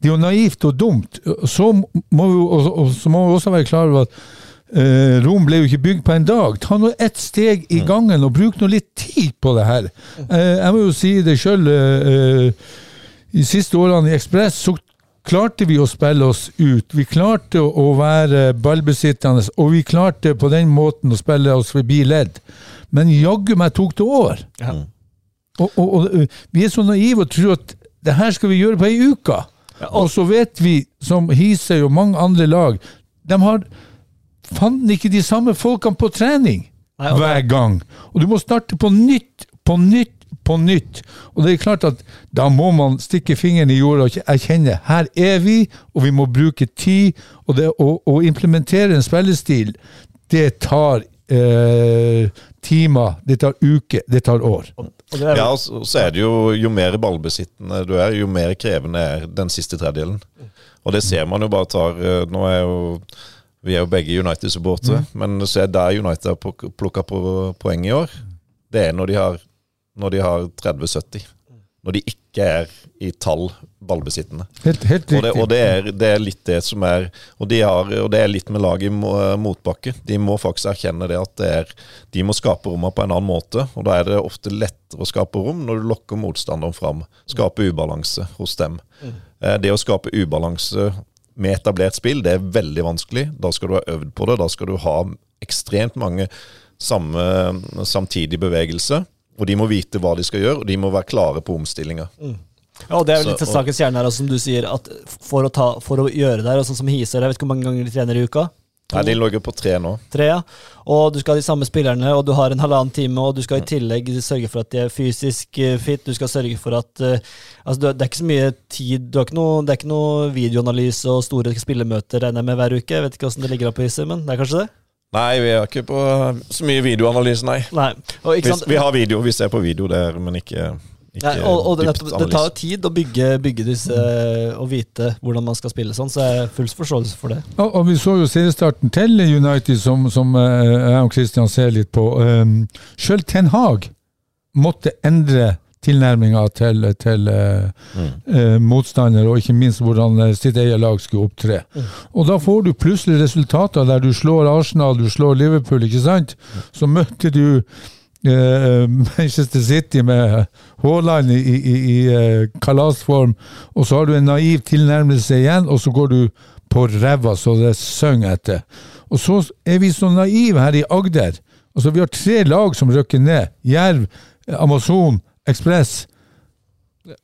det er jo naivt og dumt. Så må vi, og, så må vi også være klar over at uh, Rom ble jo ikke bygd på en dag. Ta nå ett steg i mm. gangen og bruk nå litt tid på det her. Uh, jeg må jo si det sjøl. de siste årene i Ekspress så klarte vi å spille oss ut. Vi klarte å være ballbesittende, og vi klarte på den måten å spille oss forbi ledd. Men jaggu meg tok det år. Ja. Og, og, og, vi er så naive og tror at det her skal vi gjøre på ei uke. Ja, og, og så vet vi, som Hisøy og mange andre lag, de har fanden ikke de samme folkene på trening Nei, hver gang. Og du må starte på nytt, på nytt, på nytt. Og det er klart at da må man stikke fingeren i jorda og erkjenne her er vi, og vi må bruke tid. Og det å, å implementere en spillestil, det tar eh, timer, det tar uker, det tar år. Ja, og så er det jo jo mer ballbesittende du er, jo mer krevende er den siste tredjedelen. Og det ser man jo bare tar eh, Nå er jo vi er jo begge United-supportere, mm. men så er der United har plukka på poeng i år. Det er når de har når de har 30-70. Når de ikke er i tall ballbesittende. Helt, helt og, det, og det, er, det, er, litt det som er og, de har, og det er litt med laget i motbakke. De må faktisk erkjenne det at det er, de må skape rommet på en annen måte. Og da er det ofte lettere å skape rom når du lokker motstanderen fram. Skape ubalanse hos dem. Mm. Eh, det å skape ubalanse med etablert spill, det er veldig vanskelig. Da skal du ha øvd på det. Da skal du ha ekstremt mange samme, samtidige bevegelser. Og de må vite hva de skal gjøre, og de må være klare på omstillinga. Mm. Ja, og Det er jo litt sakens kjerne her, som du sier, at for å, ta, for å gjøre det her, og sånn som Hiser, jeg vet ikke hvor mange ganger de trener i uka? Nei, De ligger på tre nå. Tre, ja. Og du skal ha de samme spillerne, og du har en halvannen time, og du skal i tillegg sørge for at de er fysisk eh, fit. Du skal sørge for at uh, Altså, det er ikke så mye tid du har ikke noe, Det er ikke noe videoanalyse og store spillemøter regner jeg med hver uke. Jeg vet ikke åssen det ligger an på Hisøy, men det er kanskje det? Nei, vi er ikke på så mye videoanalyse, nei. nei. Vi, vi, har video, vi ser på video der, men ikke, ikke nei, og, og det, det, tar jo tid å bygge, bygge disse og vite hvordan man skal spille sånn, så jeg har full forståelse for det. Og, og vi så jo seriestarten til United, som, som eh, jeg og Christian ser litt på. Um, Sjøl Ten Hag måtte endre tilnærminga til, til mm. eh, motstander, og ikke minst hvordan eh, sitt eget lag skulle opptre. Mm. Og da får du plutselig resultater der du slår Arsenal, du slår Liverpool, ikke sant? Så møtte du eh, Manchester City med Haaland i, i, i eh, kalasform, og så har du en naiv tilnærmelse igjen, og så går du på ræva så det synger etter. Og så er vi så naive her i Agder. Altså, vi har tre lag som rykker ned. Jerv, Amazon, Ekspress.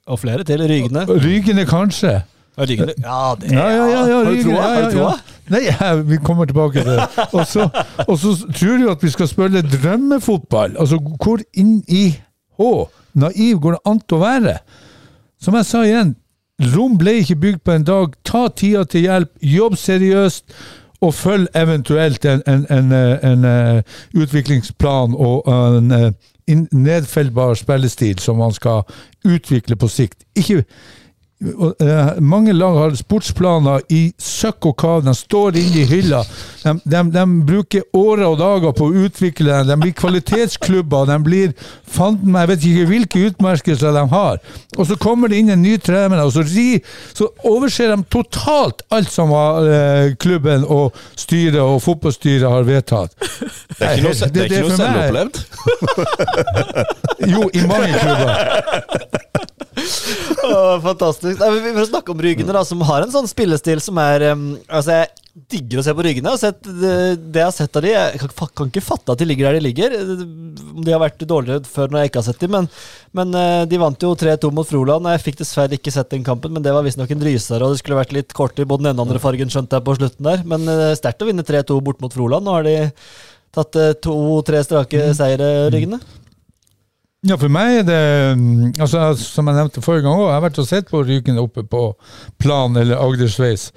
Og flere til. Rygene. Rygene, kanskje. Rygene. Ja, det ja, ja, ja, Har du troa? Ja, ja, Nei, ja, vi kommer tilbake til det. Og så, og så tror du at vi skal spille drømmefotball. Altså, hvor inn i H naiv går det an å være? Som jeg sa igjen, Rom ble ikke bygd på en dag. Ta tida til hjelp, jobb seriøst, og følg eventuelt en, en, en, en, en utviklingsplan og en nedfellbar spillestil som man skal utvikle på sikt. Ikke, og, eh, mange lag har sportsplaner i søkk og kav. De står inne i hylla. De, de, de bruker årer og dager på å utvikle dem. De blir kvalitetsklubber. De blir fanden meg, Jeg vet ikke hvilke utmerkelser de har. Og så kommer det inn en ny trener, og så, ri, så overser de totalt alt som var, eh, klubben og styret og fotballstyret har vedtatt. Det er ikke noe, det er ikke noe selvopplevd. Jo, i mange klubber. Åh, fantastisk. Nei, vi får snakke om Ryggene, da, som har en sånn spillestil som er um, Altså, jeg digger å se på Ryggene. Jeg har sett, det, det jeg har sett av de Jeg kan, kan ikke fatte at de ligger der de ligger. Om de har vært dårligere før når jeg ikke har sett dem, men, men eh, de vant jo 3-2 mot Froland. Jeg fikk dessverre ikke sett den kampen, men det var visstnok en rysere, og det skulle vært litt kort i både den ene og andre fargen, skjønte jeg på slutten der. Men uh, sterkt å vinne 3-2 bort mot Froland. Nå har de tatt eh, to-tre strake seire, Ryggene. Ja, for meg er det mm, altså, Som jeg nevnte forrige gang òg, jeg har vært og sett på Ryken oppe på Plan eller Agdersveis.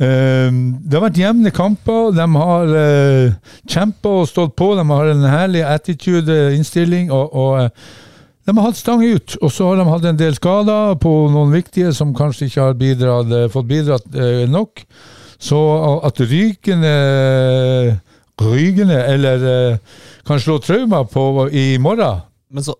Eh, det har vært jevne kamper. De har uh, kjempa og stått på. De har en herlig attitude-innstilling. og, og eh, de har hatt stang ut, og så har de hatt en del skader på noen viktige som kanskje ikke har bidratt, eh, fått bidratt eh, nok. Så at Rykene Rygene, eller eh, kan slå trauma på i morgen Men så,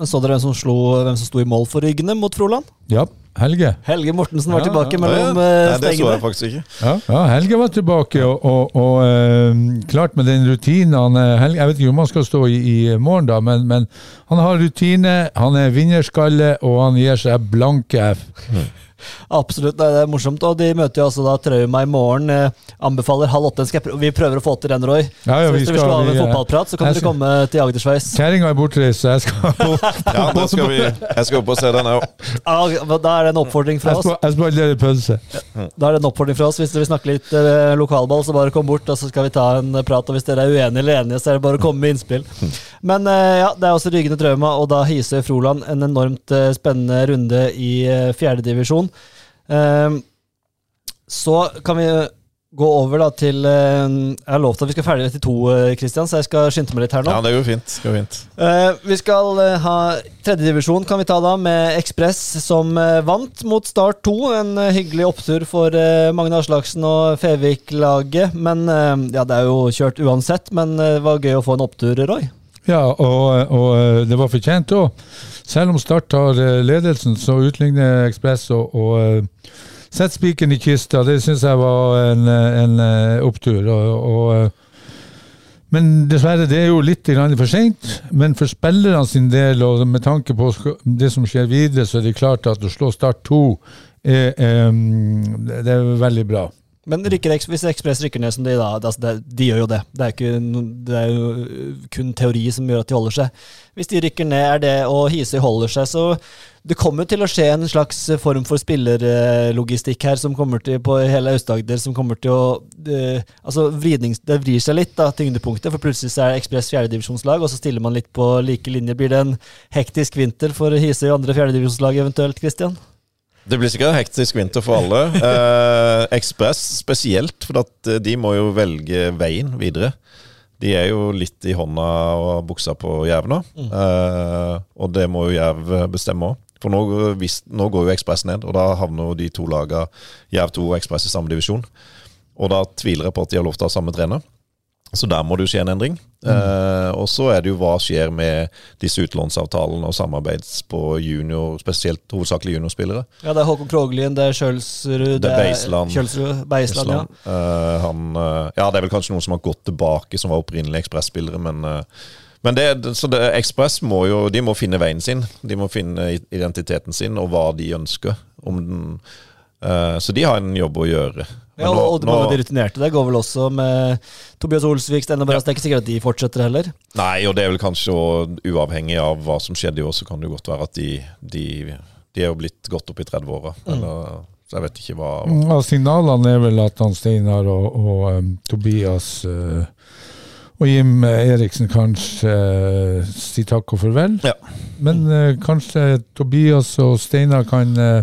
men så dere hvem som, slo, hvem som sto i mål for Ryggene mot Froland? Ja, Helge. Helge Mortensen var Ja, tilbake ja. mellom Nei, eh, det så jeg faktisk ikke. Ja, ja Helge var tilbake, og, og, og eh, klart med den rutinen han, eh, Helge, Jeg vet ikke om han skal stå i, i morgen, da, men, men han har rutine, han er vinnerskalle, og han gir seg blanke F. Absolutt, det er, morsomt. Og de møter jo altså da Trauma i morgen. Eh, anbefaler halv åtte. Skal jeg vi prøver å få til den, Roy. Ja, ja, så vi hvis du vil skal- slå av en eh, fotballprat, så kan du dere komme til Agdersveis. Kjerringa er bortreist, så jeg skal opp. Ja, da skal vi, jeg skal opp og se den òg. Ja, da er det en oppfordring fra Jeg oss. jeg spanderer pølse. Da er det en oppfordring fra oss. Hvis dere vil snakke litt eh, lokalball, så bare kom bort, og så skal vi ta en eh, prat. Og hvis dere er uenige eller enige, så er det bare å komme med innspill. Men eh, ja, det er også Rygende Trauma, og da Hisøy Froland en enormt eh, spennende runde i uh, fjerdedivisjon. Uh, så kan vi gå over da til eh, Jeg har lovt at vi skal ferdig etter to, uh, Christian, så jeg skal skynde meg litt her nå. Ja, det går fint. Det går fint. Eh, vi skal eh, ha tredjedivisjon, kan vi ta da, med Ekspress som eh, vant mot Start 2. En eh, hyggelig opptur for Magne Aslaksen og Fevik-laget. Men eh, ja, det er jo kjørt uansett. Men eh, det var gøy å få en opptur, Roy. Ja, og, og eh, det var fortjent òg. Selv om Start har eh, ledelsen, så utligner Ekspress og, og eh, setter spikeren i kista. Det syns jeg var en, en opptur. Og, men dessverre, det er jo litt for seint. Men for spillerne sin del, og med tanke på det som skjer videre, så er det klart at å slå Start 2 er, det det er veldig bra. Men rykker, hvis Ekspress rykker ned som de da, altså de gjør jo det. Det er, ikke, det er jo kun teori som gjør at de holder seg. Hvis de rykker ned, er det og Hisøy holder seg, så det kommer til å skje en slags form for spillerlogistikk her som kommer til på hele Aust-Agder, som kommer til å det, Altså, vridning, det vrir seg litt, da, tyngdepunktet, for plutselig så er Ekspress fjerdedivisjonslag, og så stiller man litt på like linje. Blir det en hektisk vinter for Hisøy og andre fjerdedivisjonslag eventuelt, Christian? Det blir sikkert hektisk vinter for alle. Eh, Ekspress spesielt, for eh, de må jo velge veien videre. De er jo litt i hånda og buksa på Jerv nå, eh, og det må jo Jerv bestemme òg. For nå, hvis, nå går jo Ekspress ned, og da havner jo de to laga Jerv 2 og Ekspress i samme divisjon. Og da tviler jeg på at de har lov til å ha samme trener. Så der må det jo skje en endring. Eh, og så er det jo hva skjer med disse utlånsavtalene og samarbeids på junior, spesielt hovedsakelig juniorspillere. Ja, det er Håkon Kroglien, det er Kjølsrud Det er Beisland. Kjølsrud, Beisland, ja. Eh, han, eh, ja, det er vel kanskje noen som har gått tilbake, som var opprinnelige Ekspress-spillere, men eh, men det, så det, Ekspress må jo de må finne veien sin. De må finne identiteten sin og hva de ønsker. Om den, uh, så de har en jobb å gjøre. Ja, og, nå- og mange av de rutinerte der går vel også med Tobias Olsvik, Steinar Brass. Det er ikke sikkert at de fortsetter heller. Nei, og det er vel kanskje også uavhengig av hva som skjedde i år, så kan det jo godt være at de, de, de er jo blitt godt opp i 30-åra. eller- Så jeg vet ikke hva Ja, signalene er vel at han Steinar og, og um, Tobias uh, og Jim Eriksen kanskje uh, sier takk og farvel. Ja. Men uh, kanskje Tobias og Steinar kan eh,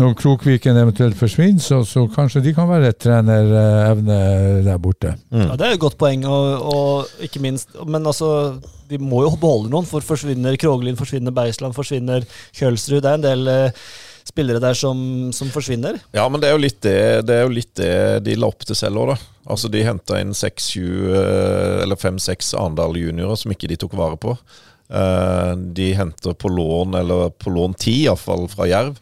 Når Krokviken eventuelt forsvinner, så, så kanskje de kan være et trenerevne der borte. Mm. Ja, Det er et godt poeng, og, og ikke minst Men altså, de må jo beholde noen, for forsvinner Kroglin, forsvinner Beisland, forsvinner Kjølsrud. Det er en del eh, spillere der som, som forsvinner. Ja, men det er jo litt det, det, er jo litt det de la opp til selv òg, da. Altså, de henta inn seks-sju, eller fem-seks Arendal juniorer som ikke de tok vare på. Eh, De henter på lån, eller på lån ti, iallfall fra Jerv.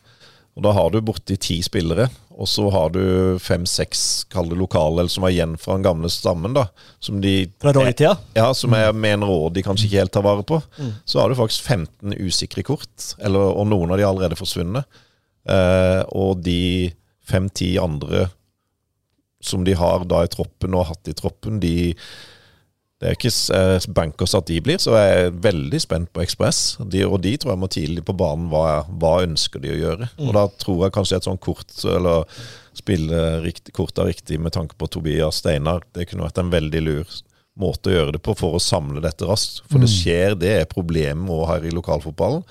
Og da har du borti ti spillere. Og så har du fem-seks, lokale, som er igjen fra den gamle stammen, da. Som de Fra dårlig tida? Ja, som jeg mener òg de kanskje ikke helt tar vare på. Så har du faktisk 15 usikre kort, eller, og noen av de er allerede forsvunnet. Eh, og de fem-ti andre som de har da i troppen og har hatt i troppen, de det er ikke eh, bankers at de blir, så jeg er veldig spent på Ekspress. Og de tror jeg må tidlig på banen. Hva, hva ønsker de å gjøre? Og da tror jeg kanskje et sånt kort, eller spille rikt, kort er riktig med tanke på Tobias Steinar, det kunne vært en veldig lur måte å gjøre det på for å samle dette raskt. For det skjer, det er problemet også her i lokalfotballen.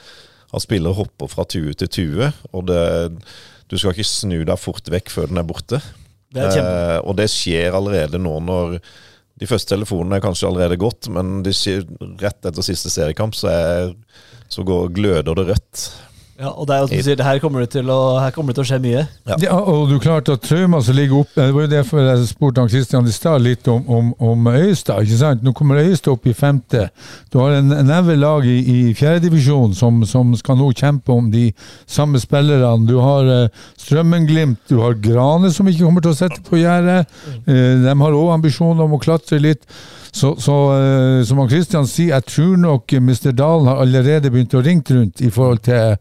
At spillere hopper fra tue til tue, og det, du skal ikke snu deg fort vekk før den er borte. Det er. Eh, og det skjer allerede nå når de første telefonene er kanskje allerede gått, men de rett etter siste seriekamp så, er, så går, gløder det rødt. Ja, og det er jo som du sier, det her kommer det til å, her kommer det til å skje mye. Ja. Ja, og du klarte at traumer som ligger oppe Det var jo derfor jeg spurte han Kristian i stad litt om, om, om Øystad. ikke sant? Nå kommer Øystad opp i femte. Du har en neve lag i, i fjerdedivisjon som, som skal nå kjempe om de samme spillerne. Du har uh, Strømmen-Glimt, du har Grane som ikke kommer til å sette på gjerdet. Uh, de har òg ambisjoner om å klatre litt. Så, så uh, som han Kristian sier, jeg tror nok Mr. Dalen har allerede begynt å ringe rundt i forhold til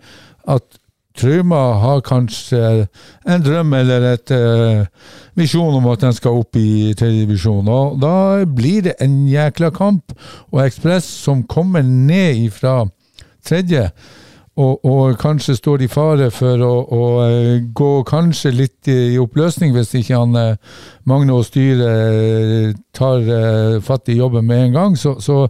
at Truma har kanskje en drøm eller et uh, visjon om at den skal opp i tredje divisjon. Og da blir det en jækla kamp. Og Ekspress som kommer ned ifra tredje, og, og kanskje står i fare for å, å eh, gå kanskje litt i, oppløsning hvis ikke han eh, Magne og styret tar fatt i jobben med en gang. Så, så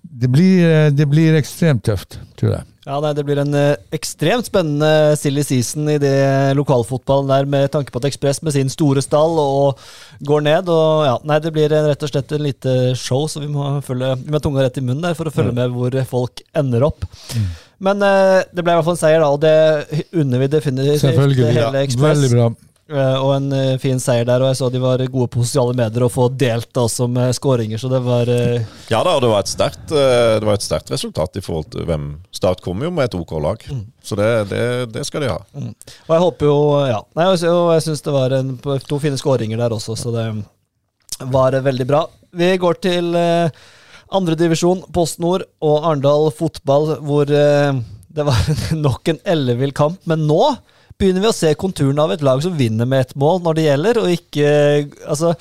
det, blir, det blir ekstremt tøft, tror jeg. Ja, nei, Det blir en eh, ekstremt spennende silly season i det lokalfotballen der, med tanke på at Ekspress med sin store stall og går ned. og ja, nei, Det blir rett og slett en lite show, så vi må, følge, vi må tunga rett i munnen der for å følge med hvor folk ender opp. Men eh, det ble i hvert fall en seier, da, og det unner vi definitivt Selvfølgelig. Ja, veldig bra. Eh, og en eh, fin seier der, og jeg så de var gode på sosiale medier og få delt også med skåringer, så det var eh, Ja da, og det var et sterkt, eh, resultat i forhold til hvem Start kom jo med et OK lag. Så det, det, det skal de ha. Og jeg håper jo Ja. Nei, og jeg, syns det var en, to fine skåringer der også, så det var veldig bra. Vi går til eh, andredivisjon, Post Nord og Arendal fotball, hvor eh, det var nok en ellevill kamp. Men nå begynner vi å se konturene av et lag som vinner med ett mål når det gjelder, og ikke Altså,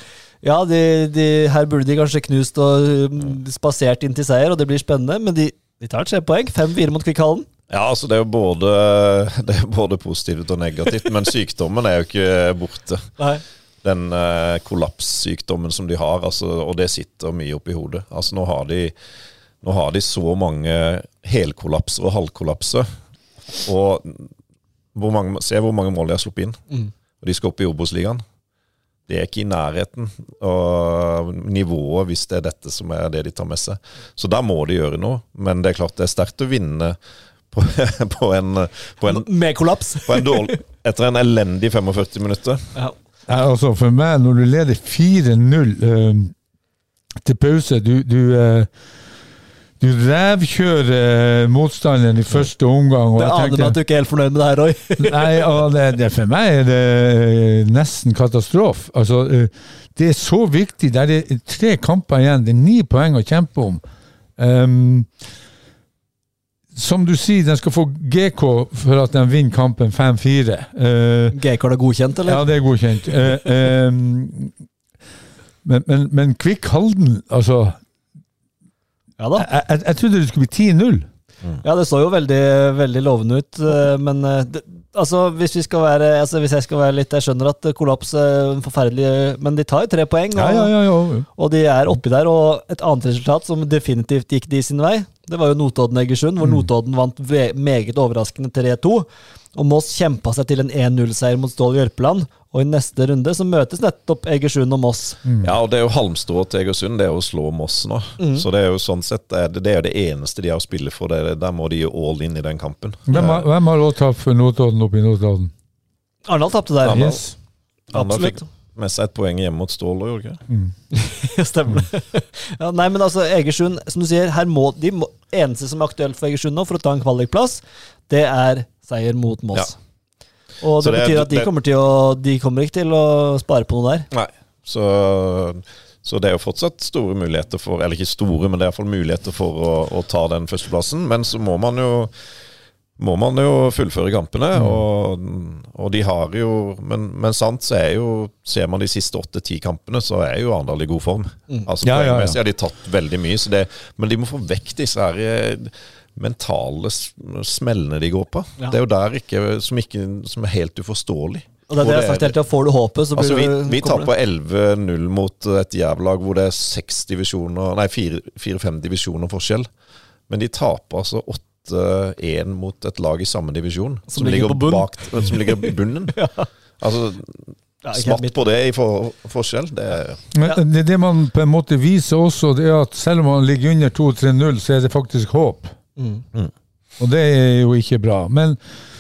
ja, de, de, her burde de kanskje knust og mm, spasert inn til seier, og det blir spennende, men de, de tar tre poeng. 5-4 mot Kvikkhallen. Ja, altså det er jo både, det er både positivt og negativt, men sykdommen er jo ikke borte. Nei. Den eh, kollapssykdommen som de har, altså, og det sitter mye oppi hodet. Altså nå har de, nå har de så mange helkollapser og halvkollapser. Og hvor mange, se hvor mange mål de har sluppet inn. Og de skal opp i Obos-ligaen. Det er ikke i nærheten av nivået hvis det er dette som er det de tar med seg. Så der må de gjøre noe. Men det er klart det er sterkt å vinne på, på, en, på, en, Med kollaps. på en dårlig Etter en elendig 45 minutter. Ja. Ja, altså For meg, når du leder 4-0 uh, til pause Du, du, eh, du revkjører eh, motstanderen i første omgang. Og Det aner meg at du ikke er helt fornøyd med det her, Roy. Nei, og det, det, for meg er det eh, nesten katastrofe. Altså, eh, det er så viktig. Det er tre kamper igjen. Det er ni poeng å kjempe om. Um, som du sier, den skal få GK for at den vinner kampen 5-4. Uh, GK er det godkjent, eller? ja, det er godkjent. Uh, um, men, men, men Kvikk Halden, altså Ja da. jeg, jeg, jeg trodde det skulle bli 10-0. Ja, det så jo veldig, veldig lovende ut, eh, men eh, det, altså, hvis, vi skal være, altså, hvis jeg skal være litt Jeg skjønner at kollaps er forferdelig, men de tar jo tre poeng, og, Ja, ja, ja, ja. og de er oppi der. Og et annet resultat som definitivt gikk de sin vei, det var jo Notodden-Egersund, hvor Notodden vant ve meget overraskende 3-2. Og Moss kjempa seg til en 1-0-seier mot Stål Jørpeland. Og i neste runde så møtes nettopp Egersund og Moss. Ja, og det er jo Halmstad til Egersund, det er å slå Moss nå. Så det er jo sånn sett er det, det er det eneste de har å spille for. Det, er- der må de jo all in i den kampen. Hvem har, hvem har også tapt for Notodden oppe i Notodden? Arendal tapte der. Arnald, Yes. Arnald Absolutt. fikk med seg et poeng hjemme mot Stål, gjorde de ikke? Stemmer det. ja, nei, men altså, Egersund, som du sier, her må de må, eneste som er aktuelt for Egersund nå, for å ta en kvalikplass, det er seier mot Moss. Og det, det betyr at de det- kommer, til å, de kommer ikke til å spare på noe der. Nei. Så, så det er jo fortsatt store muligheter for Eller ikke store, men det er iallfall muligheter for å, å ta den førsteplassen. Men så må man jo må man jo fullføre kampene, Mm. og, og de har jo men, men sant, så er jo Ser man de siste åtte-ti kampene, så er jo Arendal i god form. Altså Mm. Ja, ja, ja. Poengmessig har de tatt veldig mye, så det, men de må få vekk disse her eh, mentale smellene de går på. Ja. Det er jo der ikke, som, ikke, som er helt uforståelig. Og det er det jeg har er- sagt hele tida. Får du håpet, så blir Altså, vi, du vi taper 11-0 mot et jævlag hvor det er seks divisjoner Nei, fire-fem divisjoner forskjell. Men de taper altså 8-1 mot et lag i samme divisjon. Som ligger på bak, som ligger i bunnen. Altså, Ja, smatt på det i for, forskjell. Det er Men Ja. det, det man på en måte viser også, det er at selv om man ligger under 2-3-0, så er det faktisk håp. Mm. Og det er jo ikke bra. Men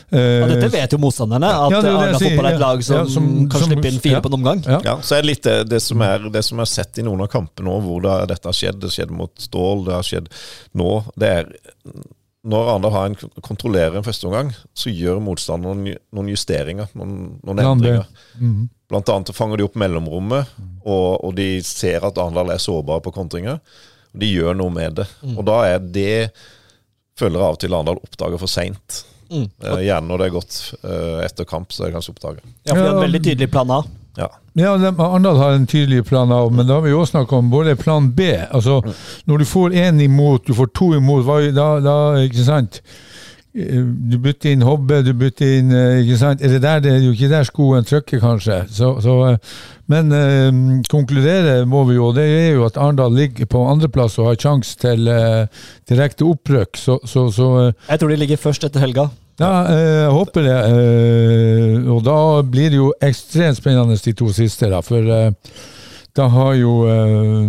eh, Og dette vet jo motstanderne, at Ja, det er det fotball er et lag som, Ja, som- kan som- slippe inn fire ja. på en omgang. ja. Ja, så er det litt det, det, som er, det som er sett i noen av kampene nå, hvor det, dette har skjedd. Det skjedde mot Stål, det har skjedd nå. Det er Når Arendal har en kontrollerer en førsteomgang, så gjør motstanderen noen, noen justeringer, noen, noen endringer. Mhm. Blant annet fanger de opp mellomrommet, og, og de ser at Arendal er sårbare på kontringer. De gjør noe med det. Og da er det Føler av og til Arendal oppdager for seint. Mm. Uh, gjerne når det er gått uh, etter kamp, så er det kanskje oppdaget. Ja, for de har en veldig tydelig plan A. Ja. Ja, de- Arendal har en tydelig plan A, men da har vi jo også snakket om både plan B. Altså, når du får én imot, du får to imot, hva, da, da Ikke sant? Eh, Du bytter inn Hobbe, du bytter inn eh, ikke sant? Er det der det er jo ikke der skoen trykker, kanskje. Så, så, eh, men eh, konkludere må vi jo, og det er jo at Arendal ligger på andreplass og har sjanse til eh, direkte opprykk. Så, så, så Jeg tror de ligger først etter helga. ja, eh, jeg håper det. og da blir det jo ekstremt spennende de to siste, da. For da har jo eh,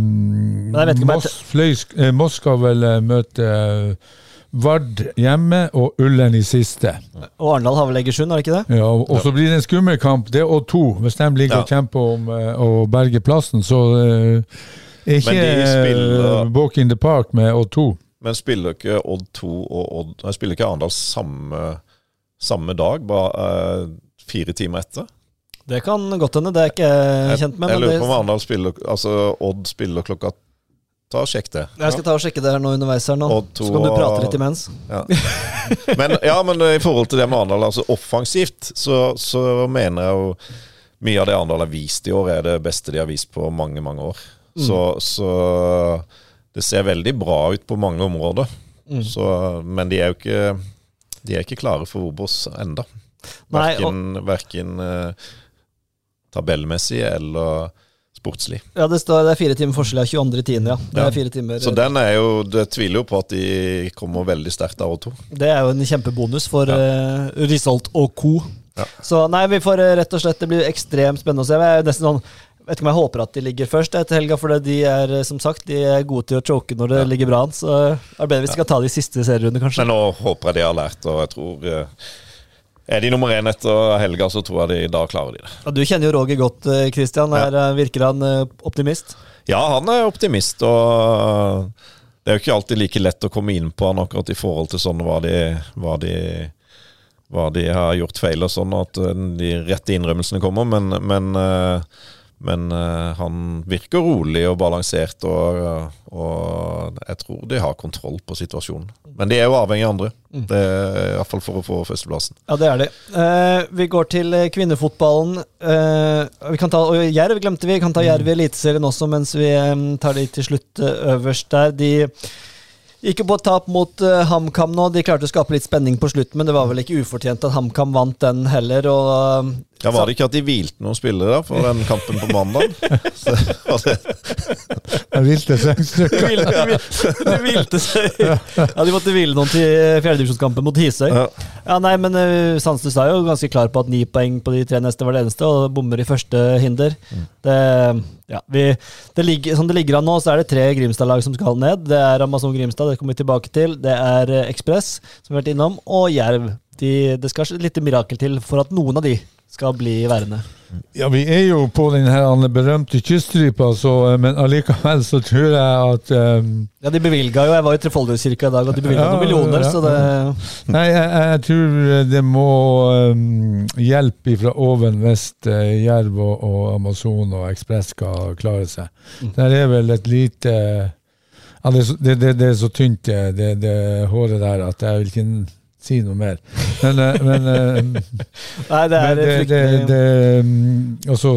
Moss, Fløy, Moss skal vel møte Vard hjemme og Ullern i siste. Og Arendal har vel Egersund, er det ikke det? Ja, og og så blir det en skummel kamp. Det er Odd 2. Hvis de ligger og kjemper om eh, å berge plassen, så uh, er ikke spiller- uh, Walk in the Park med Odd 2. Men spiller ikke Odd 2 og Odd Nei, spiller ikke Arendal samme, samme dag, bare uh, fire timer etter? Det kan godt hende, det er ikke jeg kjent med. jeg jeg lurer på om Arendal spiller Altså Odd spiller klokka Ta og Sjekk det. jeg skal ta og sjekke det her nå underveis her nå. Så kan du prate litt imens. Ja. Men, ja, men i forhold til det med Arendal, altså offensivt, så, så mener jeg jo mye av det Arendal har vist i år, er det beste de har vist på mange, mange år. Mm. Så, så det ser veldig bra ut på mange områder. Mm. Så, men de er jo ikke De er ikke klare for Obos enda. Nei, og... verken eh, tabellmessig eller sportslig. Ja, det, står, det er fire timer forskjell. av 22.10. Ja. Det Ja. er fire timer. Så den er jo Du tviler jo på at de kommer veldig sterkt av og to. Det er jo en kjempebonus for Ja. uh, Risholt og co. Ja. Så nei, vi får eh, rett og slett Det blir ekstremt spennende å se. Jeg er nesten sånn Vet ikke om jeg håper at de ligger først etter helga, for de er eh, som sagt De er gode til å choke når det Ja. ligger bra an. Så det er bedre hvis vi skal ta de siste serierundene, kanskje. Men nå håper jeg de har lært, og jeg tror eh, Er de nummer én etter helga, så tror jeg de da klarer de det. Ja, du kjenner jo Roger godt, eh, Christian. Ja. Er, eh, virker han eh, optimist? Ja, han er optimist, og det er jo ikke alltid like lett å komme inn på han akkurat i forhold til sånn hva de, hva de, hva de har gjort feil og sånn, at de rette innrømmelsene kommer, men, men, men uh, han virker rolig og balansert, og, og jeg tror de har kontroll på situasjonen. Men de er jo avhengig av andre, det er iallfall for å få førsteplassen. Ja, det er de. Uh, vi går til eh, kvinnefotballen. Uh, vi kan ta, Jerv glemte vi. Vi kan ta Jerv i Eliteserien også, mens vi um, tar de til slutt eh, øverst der. De gikk jo på tap mot uh, HamKam nå. De klarte å skape litt spenning på slutt, men det var vel ikke ufortjent at HamKam vant den heller. Og Ja, Var det ikke at de hvilte noen spillere da for den kampen på mandag? De hvilte hvilte, en hvilte- de hvilte seg. Ja, de måtte hvile noen til fjerdedivisjonskampen mot Hisøy. ja. Ja, nei, men uh, Sandsnes er jo ganske klar på at ni poeng på de tre neste var det eneste, og bommer i første hinder. Det, ja, vi, det ligger, som det ligger an nå, så er det tre Grimstad-lag som skal ned. Det er Amazon Grimstad, det kommer vi tilbake til. Det er eh, Ekspress, som vi har vært innom, og Jerv. De, det skal litt lite mirakel til for at noen av de skal bli værende. Ja, vi er jo på den her berømte kyststripa, så, eh, men allikevel så tror jeg at um, Ja, de bevilga jo, jeg var i Trefoldighetskirka i dag, og de bevilga Ja, noen millioner, ja, så det Nei, jeg, jeg tror det må um, hjelp fra oven hvis uh, Jerv og, og Amazon og Ekspress skal klare seg. Der er vel et lite uh, det, det, det, det er så tynt, det, det, det håret der, at jeg vil ikke si noe mer. Men, eh, men, eh, Nei, det er men det, det, um, Altså,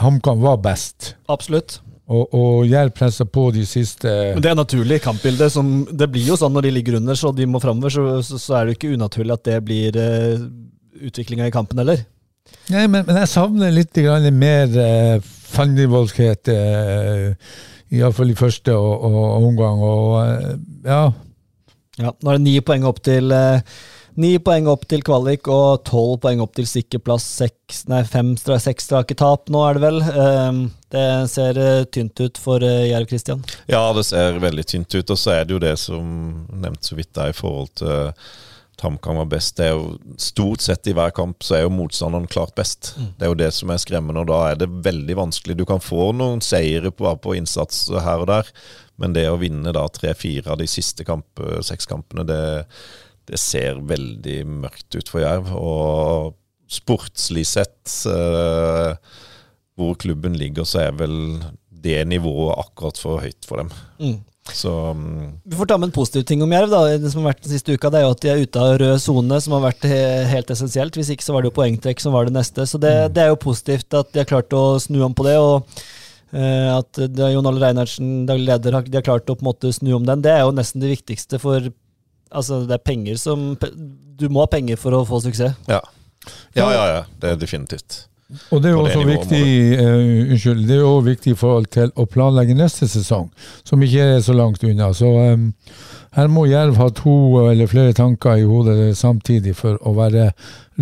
HamKam var best. Absolutt. Og, og Jerv pressa på de siste Men det er naturlig kampbilde. Som, det blir jo sånn når de ligger under, så de må framover, så, så, så er det ikke unaturlig at det blir uh, utviklinga i kampen heller. Nei, men, men jeg savner litt grann mer uh, fandenivoldskhet, uh, iallfall i første og, og omgang. Og uh, ja, Ja, nå er det ni poeng opp til eh, Ni poeng opp til kvalik og tolv poeng opp til sikker plass. Seks, nei, fem, seks strake tap nå, er det vel. Ehm, det ser eh, tynt ut for uh, Jerv Kristian? ja, det ser veldig tynt ut. Og så er det jo det som nevnt så vidt der i forhold til HamKam var best. Det er jo Stort sett i hver kamp så er jo motstanderen klart best. Det er jo det som er skremmende, og da er det veldig vanskelig. Du kan få noen seire på, bare på innsats her og der, men det å vinne da tre-fire av de siste kamp, seks kampene, det, det ser veldig mørkt ut for Jerv. Og sportslig sett, eh, hvor klubben ligger, så er vel det nivået akkurat for høyt for dem. Mm. Så um, Vi får ta med en positiv ting om Jerv. da, Det som har vært den siste uka, det er jo at de er ute av rød sone, som har vært he helt essensielt. Hvis ikke så var det jo poengtrekk som var det neste. Så det, det er jo positivt at de har klart å snu om på det. og eh, at det er Jon Alle Reinertsen, daglig leder, de har klart å på en måte snu om den. Det er jo nesten det viktigste for Altså, det er penger som Du må ha penger for å få suksess. ja. Ja, ja, ja. Det er definitivt. Og det er det også må viktig uh, Unnskyld, det er også viktig i forhold til å planlegge neste sesong, som ikke er så langt unna. Så um, her må Jerv ha to eller flere tanker i hodet samtidig for å være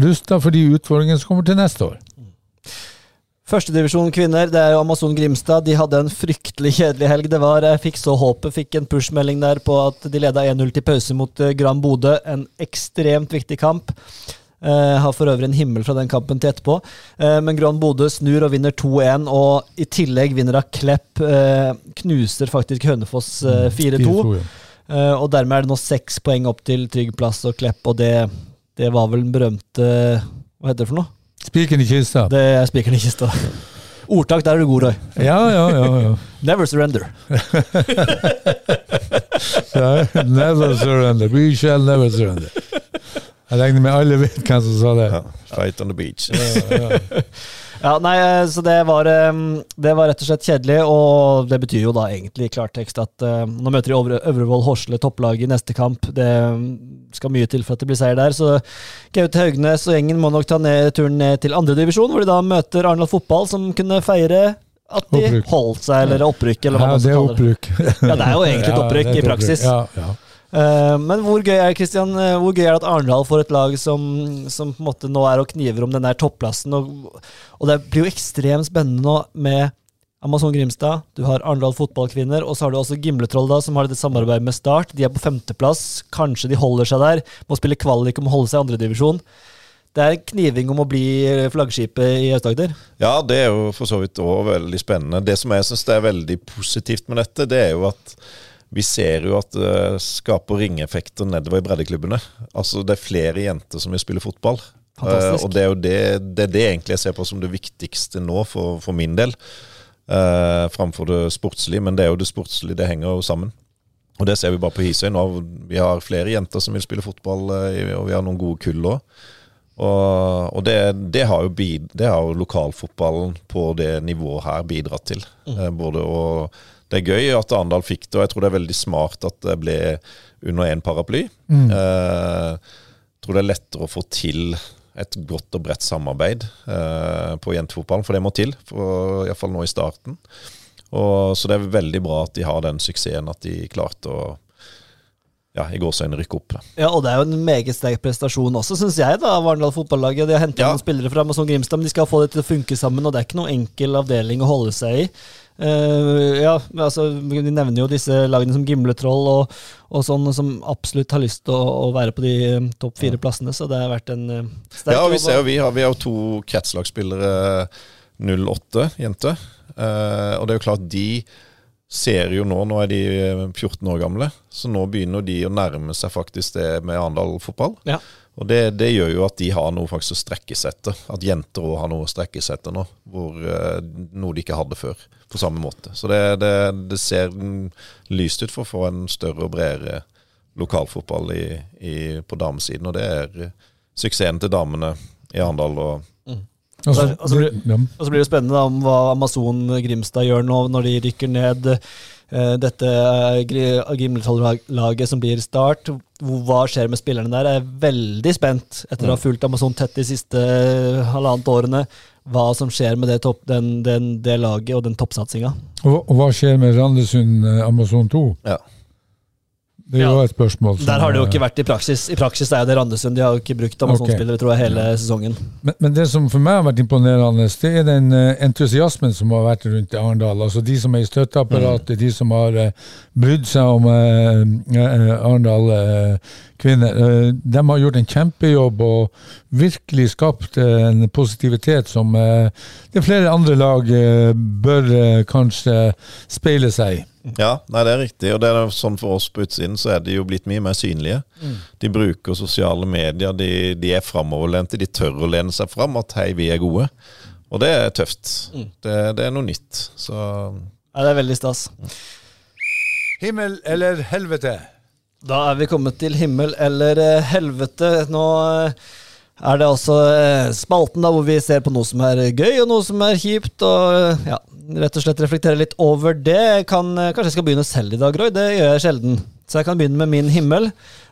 rusta for de utfordringene som kommer til neste år. Førstedivisjon kvinner, det er jo Amazon Grimstad. De hadde en fryktelig kjedelig helg. Det var, Jeg fikk så håpet, fikk en push-melding der på at de leda 1-0 til pause mot eh, Gran Bodø. En ekstremt viktig kamp. Eh, har for øvrig en himmel fra den kampen til etterpå. Eh, men Gran Bodø snur og vinner 2-1, og i tillegg vinner av Klepp. Eh, knuser faktisk Hønefoss eh, 4-2. 4-2, ja. Eh, og dermed er det nå seks poeng opp til Trygg plass og Klepp, og det, det var vel den berømte Hva heter det for noe? Spikeren i kista. Det er spikeren i kista. Ordtak, der er du god, Roy. Ja, ja, ja. ja. Never surrender. Never surrender. We shall never surrender. Jeg regner med alle vet hvem som sa det. Ja. Fight on the beach. ja, Ja, nei, eh, så det var, eh, det var rett og slett kjedelig, og det betyr jo da egentlig i klartekst at uh, nå møter de Øvre- Øvrevoll Horsle topplaget i neste kamp. Det mm, skal mye til for at det blir seier der, så Gaute Haugnes og gjengen må nok ta ned, turen ned til andredivisjon, hvor de da møter Arendal Fotball, som kunne feire at de Opprykk. holdt seg, eller opprykk, eller hva Ja, man er skal kalle det. opprykk. Ja, det er jo egentlig et Ja, opprykk er i praksis. Ja, ja. Eh, men hvor gøy er Christian, eh, hvor gøy er det at Arendal får et lag som, som på en måte nå er og kniver om den der topplassen? Og, og det blir jo ekstremt spennende nå med Amazon Grimstad, du har Arendal fotballkvinner, og så har du også Gimletroll, da, som har dette samarbeidet med Start. De er på femteplass. Kanskje de holder seg der. Må spille kvalik om å holde seg i andredivisjon. Det er kniving om å bli flaggskipet i Aust-Agder. Ja, det er jo for så vidt òg veldig spennende. Det som jeg syns er veldig positivt med dette, det er jo at vi ser jo at det skaper ringeffekter nedover i breddeklubbene. Altså Det er flere jenter som vil spille fotball. Eh, og det er jo det, det er det egentlig jeg ser på som det viktigste nå for, for min del. Uh, framfor det sportslige, men det er jo det sportslige, det henger jo sammen. Og det ser vi bare på Hisøy nå. Vi har flere jenter som vil spille fotball, eh, og vi har noen gode kull òg. Og, og det, det, har jo bid, det har jo lokalfotballen på det nivået her bidratt til. Mm. både å Det er gøy at Arendal fikk det, og jeg tror det er veldig smart at det ble under én paraply. Eh, jeg tror det er lettere å få til et godt og bredt samarbeid eh, på jentefotballen, for det må til. for Iallfall nå i starten. Og, så det er veldig bra at de har den suksessen at de klarte å ja, i gåseøyne rykke opp. Da. Ja, og det er jo en meget sterk prestasjon også, syns jeg, da, av Arendal fotballaget. De har henta Ja. noen spillere fra Amazon Grimstad, men de skal få det til å funke sammen, og det er ikke noen enkel avdeling å holde seg i. Eh, ja, altså, De nevner jo disse lagene som Gimletroll og, og sånn, som absolutt har lyst til å, å være på de eh, topp fire plassene, så det har vært en uh, sterk Ja, vi ser jo vi har, vi har to kretslagsspillere 08 jenter. Uh, og det er jo klart de ser jo nå, nå er de eh, 14 år gamle, så nå begynner de å nærme seg faktisk det med Arendal fotball. Ja. Og det, det gjør jo at de har noe faktisk å strekke seg etter. At jenter òg har noe å strekke seg etter nå, hvor, eh, noe de ikke hadde før. På samme måte. Så det, det, det ser mm, lyst ut for å få en større og bredere lokalfotball i, i, på damesiden. Og det er eh, suksessen til damene i Arendal. og Altså, og, det, ja. Og så blir det spennende om hva Amazon Grimstad gjør nå når de rykker ned. eh, dette Gimletroll-laget som blir Start, hva skjer med spillerne der? Jeg er veldig spent, etter å ha fulgt Amazon tett de siste eh, halvannet årene, hva som skjer med det, topp, den, den, det laget og den toppsatsinga. Og, og hva skjer med Randesund eh, Amazon 2? Ja. Det er jo et spørsmål. som, Der har det jo ikke vært i praksis. I praksis er jo det Randesund. De har jo ikke brukt Amazon-spillere tror jeg, hele sesongen. Men, men det som for meg har vært imponerende, det er den eh, entusiasmen som har vært rundt i Arendal. Altså de som er i støtteapparatet, de som har eh, brydd seg om eh, Arendal eh, kvinner. De har gjort en kjempejobb og virkelig skapt en positivitet som det flere andre lag bør kanskje speile seg i. Ja, nei, det er riktig. Og det er sånn for oss på utsiden så er de jo blitt mye mer synlige. De bruker sosiale medier, de, de er framoverlente, de tør å lene seg fram. At hei, vi er gode. Og det er tøft. Det, det er noe nytt. Så Ja, det er veldig stas. Himmel eller helvete? Da er vi kommet til himmel eller eh, helvete. Nå eh, er det altså eh, spalten da hvor vi ser på noe som er gøy og noe som er kjipt, og eh, ja, rett og slett reflektere litt over det. Kan, eh, kanskje jeg skal begynne selv i dag, Roy? Det gjør jeg sjelden. Så jeg kan begynne med min himmel.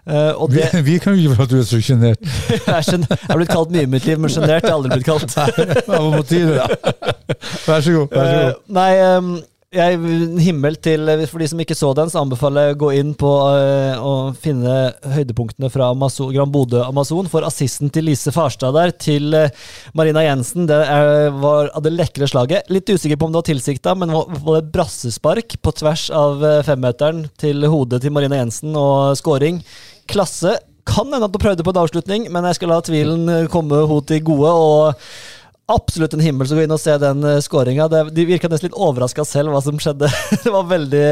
og Vi, det vi kan jo gjøre at du er så sjenert. jeg er, er blitt kalt mye i mitt liv, men sjenert har jeg aldri blitt kalt. Det. Vær så god. Vær så god. nei, ehm, jeg, himmel til For de som ikke så den, så anbefaler jeg å gå inn på eh, å finne høydepunktene fra Amazon, Grand Bodø Amazon for assisten til Lise Farstad der, til eh, Marina Jensen. Det er, var av det lekre slaget. Litt usikker på om det var tilsikta, men var, var det brassespark på tvers av eh, femmeteren til hodet til Marina Jensen og scoring. Klasse. Kan hende at hun prøvde på en avslutning, men jeg skal la tvilen eh, komme henne til gode. og Absolutt en himmel, som gå inn og se den uh, skåringa. De virka nesten litt overraska selv hva som skjedde. det var veldig,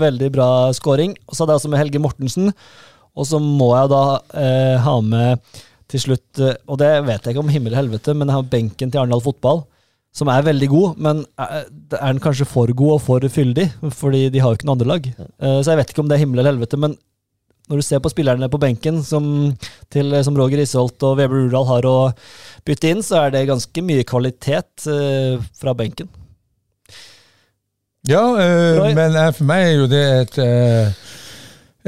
veldig bra scoring. Og så hadde jeg også med Helge Mortensen. Og så må jeg da eh, ha med til slutt eh, Og det vet jeg ikke om himmel og helvete, men jeg har benken til Arendal Fotball. Som er veldig god, men er, er den kanskje for god og for fyldig? Fordi de har jo ikke noe andre lag. Eh, så jeg vet ikke om det er himmel eller helvete, men når du ser på spillerne på benken, som, til, som Roger Isholt og Weber Urdal har å bytte inn, så er det ganske mye kvalitet eh, fra benken. Ja, eh, men eh, for meg er jo det et, eh,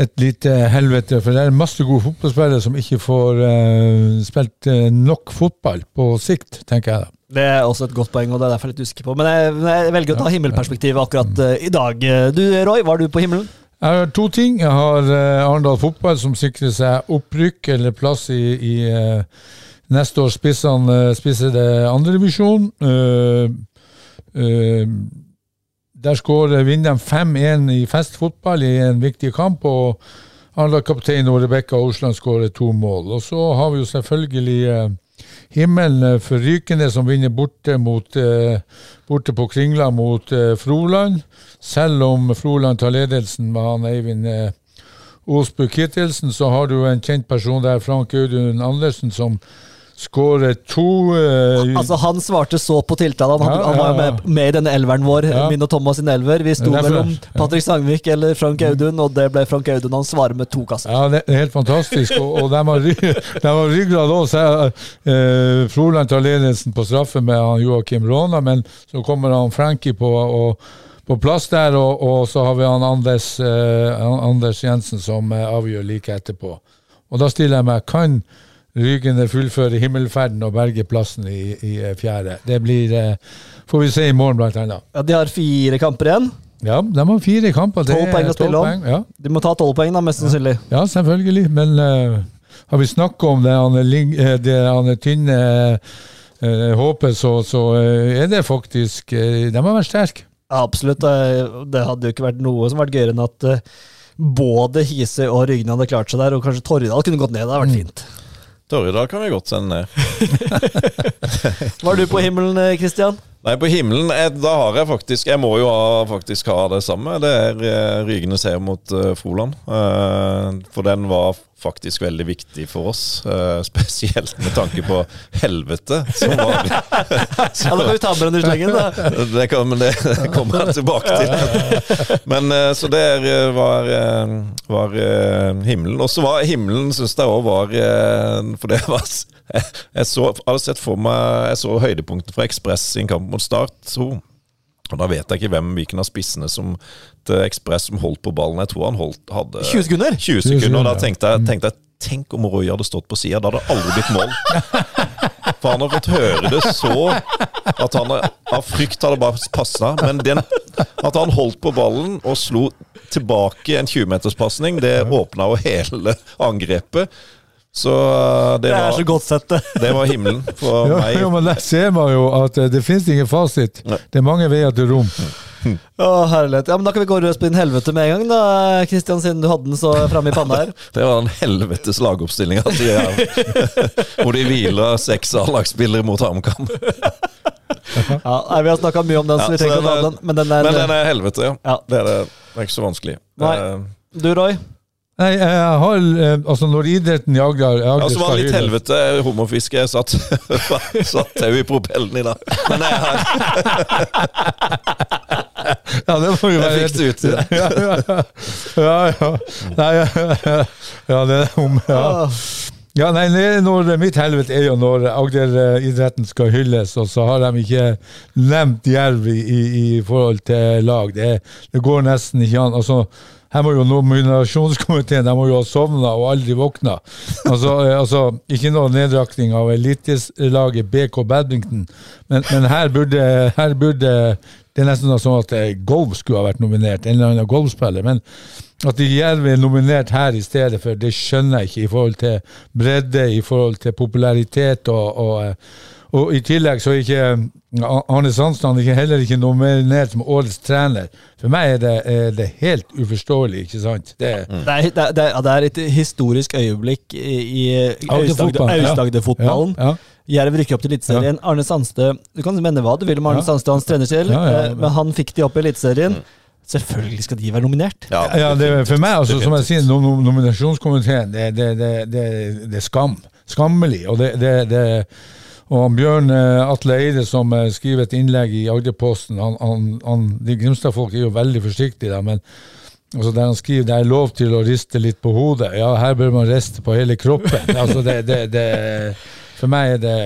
et lite helvete. For det er masse gode fotballspillere som ikke får eh, spilt nok fotball på sikt, tenker jeg da. Det er også et godt poeng, og det er derfor jeg er litt usikker på. Men jeg, jeg velger å ta himmelperspektivet akkurat eh, i dag. Du Roy, var du på himmelen? Jeg har to ting. Jeg har uh, Arendal fotball, som sikrer seg opprykk eller plass i, i uh, neste års spissene, uh, spissede andredivisjon. Uh, uh, der skårer vinner 5-1 i festfotball i en viktig kamp. og Arendal-kaptein Rebekka Osland skårer to mål. Og så har vi jo selvfølgelig eh, himmelen forrykende som vinner borte, mot, eh, borte på Kringla mot eh, Froland. Selv om Froland tar ledelsen med han Eivind eh, Osbu Kittelsen, så har du en kjent person der, Frank Audun Andersen, som skårer to uh, Altså, han svarte så på tiltalen. Han, Ja, han var jo med, med i denne elveren vår, Ja. min og Thomas sin elver. Vi sto mellom. Patrick Sangvik eller Frank Audun, og det ble Frank Audun. Han svarer med to kasser. Ja, det er helt fantastisk. Og, og de de har ryggrad òg. Uh, Froland tar ledelsen på straffe med Joakim Råna, men så kommer han Frankie på, og, på plass der, og, og så har vi han Anders, eh, Anders Jensen som eh, avgjør like etterpå. Og da stiller jeg meg kan Rygene fullfører himmelferden og berger plassen i, i eh, fjerde. Det blir eh, Får vi se i morgen, blant annet. Ja, De har fire kamper igjen. Ja, de har fire kamper. Tolv poeng å spille om. Ja. De må ta tolv poeng, da, mest sannsynlig. Ja, selvfølgelig. Men uh, har vi snakka om det, eh, det tynne uh, håpet, så, så uh, er det faktisk De har vært sterke. Ja, absolutt. Det hadde jo ikke vært noe som vært gøyere enn at både Hise og Ryggen hadde klart seg der, og kanskje Torridal kunne gått ned. Det hadde vært fint. Torridal kan vi godt sende ned. Var du på himmelen, eh, Christian? Nei, på himmelen, jeg, da har jeg faktisk Jeg må jo ha, faktisk ha det samme. Det er eh, Rygende seier mot eh, Froland. Eh, for den var faktisk veldig viktig for oss. eh, spesielt med tanke på helvete. Som var, Ja, Da kan vi ta med den slengen, da. det, kan, men det kommer jeg tilbake til. Men eh, Så det er, var, eh, var eh, himmelen. Og så var himmelen, syns jeg òg var eh, For det var jeg, jeg så, hadde sett for meg Jeg så høydepunktet fra Ekspress sin kamp mot Start. Så, og Da vet jeg ikke hvem hvilken av spissene som til Ekspress som holdt på ballen. Jeg tror han holdt, hadde 20 sekunder? 20 sekunder, og da tenkte jeg, tenkte jeg Tenk om Roy hadde stått på sida. Da hadde det aldri blitt mål. For han har fått høre det så at han av frykt hadde bare passa. Men den, at han holdt på ballen og slo tilbake en 20-meterspasning, det åpna jo hele angrepet. Så uh, det Det er var, så godt sett, det. det var himmelen for Ja, meg. jo, men der ser man jo at eh, det finnes ingen fasit. Nei. Det er mange veier til rom. Å, herlighet. Ja, men Da kan vi gå løs på din helvete med en gang, da, Kristian, siden du hadde den så framme i panna her. Det var en helvetes lagoppstilling. Altså, ja. Hvor de hviler seks A-lagsspillere mot HamKam. Ja, nei, Vi har snakka mye om den, så vi trenger ikke å ta den Men den er, Men den er helvete, ja. Ja. Det, er det. det er ikke så vanskelig. Nei. Eh, Du, Roy? Nei, jeg har eh, Altså, når idretten jager Agder, Ja, så var det litt helvete homofiske. Jeg satt, satt tau i propellen i dag. Men jeg, har- Ja, det må jo jeg fikk det ut. Ja, ja, ja. ja, ja. Nei, ja, ja, det er om ja. Ja, nei, når Mitt helvete er jo når Agder-idretten skal hylles, og så har de ikke nevnt jerv i, i, i forhold til lag. Det, det går nesten ikke an. Altså, her må jo nominasjonskomiteen de må jo ha sovna og aldri våkna. Altså, eh, altså, ikke noe nedrakning av elitelaget BK Badminton, men, men her burde, her burde det er nesten sånn at eh, golf skulle ha vært nominert, en eller annen golfspiller. Men at de Jerv er nominert her i stedet for, det skjønner jeg ikke i forhold til bredde, i forhold til popularitet. Og, og, eh, og i tillegg så er ikke eh, Arne Sandstrand ikke, heller ikke nominert som årets trener. For meg er det, er det helt uforståelig, ikke sant? Det, Mm. Det er, det, er, det er- et historisk øyeblikk i, i Agderfotballen. Aust-Agder-fotballen. Ja, ja. Jerv rykker opp til Eliteserien. Arne Sandstø Du kan mene hva du vil om Arne Ja. Sandstø, hans trenerskjell, Ja, ja, ja. eh, men han fikk de opp i Eliteserien. Selvfølgelig skal de være nominert. Ja, Ja, det, er- for meg, altså, som jeg sier, nom- nominasjonskomiteen, det, det, det, det, det er skam. Skammelig. Og, det, det, det, og Bjørn eh, Atle Eide, som eh, skriver et innlegg i Agderposten De Grimstad-folk er jo veldig forsiktige, men altså der han skriver det er lov til å riste litt på hodet. Ja, her bør man riste på hele kroppen. altså, det, det, det, for meg er det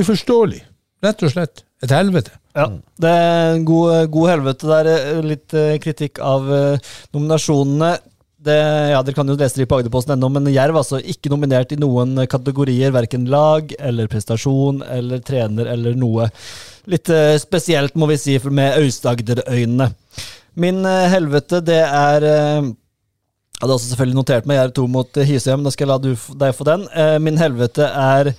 uforståelig. Rett og slett. Et helvete. Ja, det er en god, god helvete er Litt eh, kritikk av nominasjonene. Det, ja, Dere kan jo lese det på Agderposten ennå, men Jerv altså ikke nominert i noen kategorier. Verken lag eller prestasjon eller trener eller noe. Litt eh, spesielt, må vi si, med Aust-Agder-øynene. Min eh, helvete, det er eh, Jeg hadde også selvfølgelig notert meg Jerv 2 mot Hisøy, men da skal jeg la deg få den. Min helvete er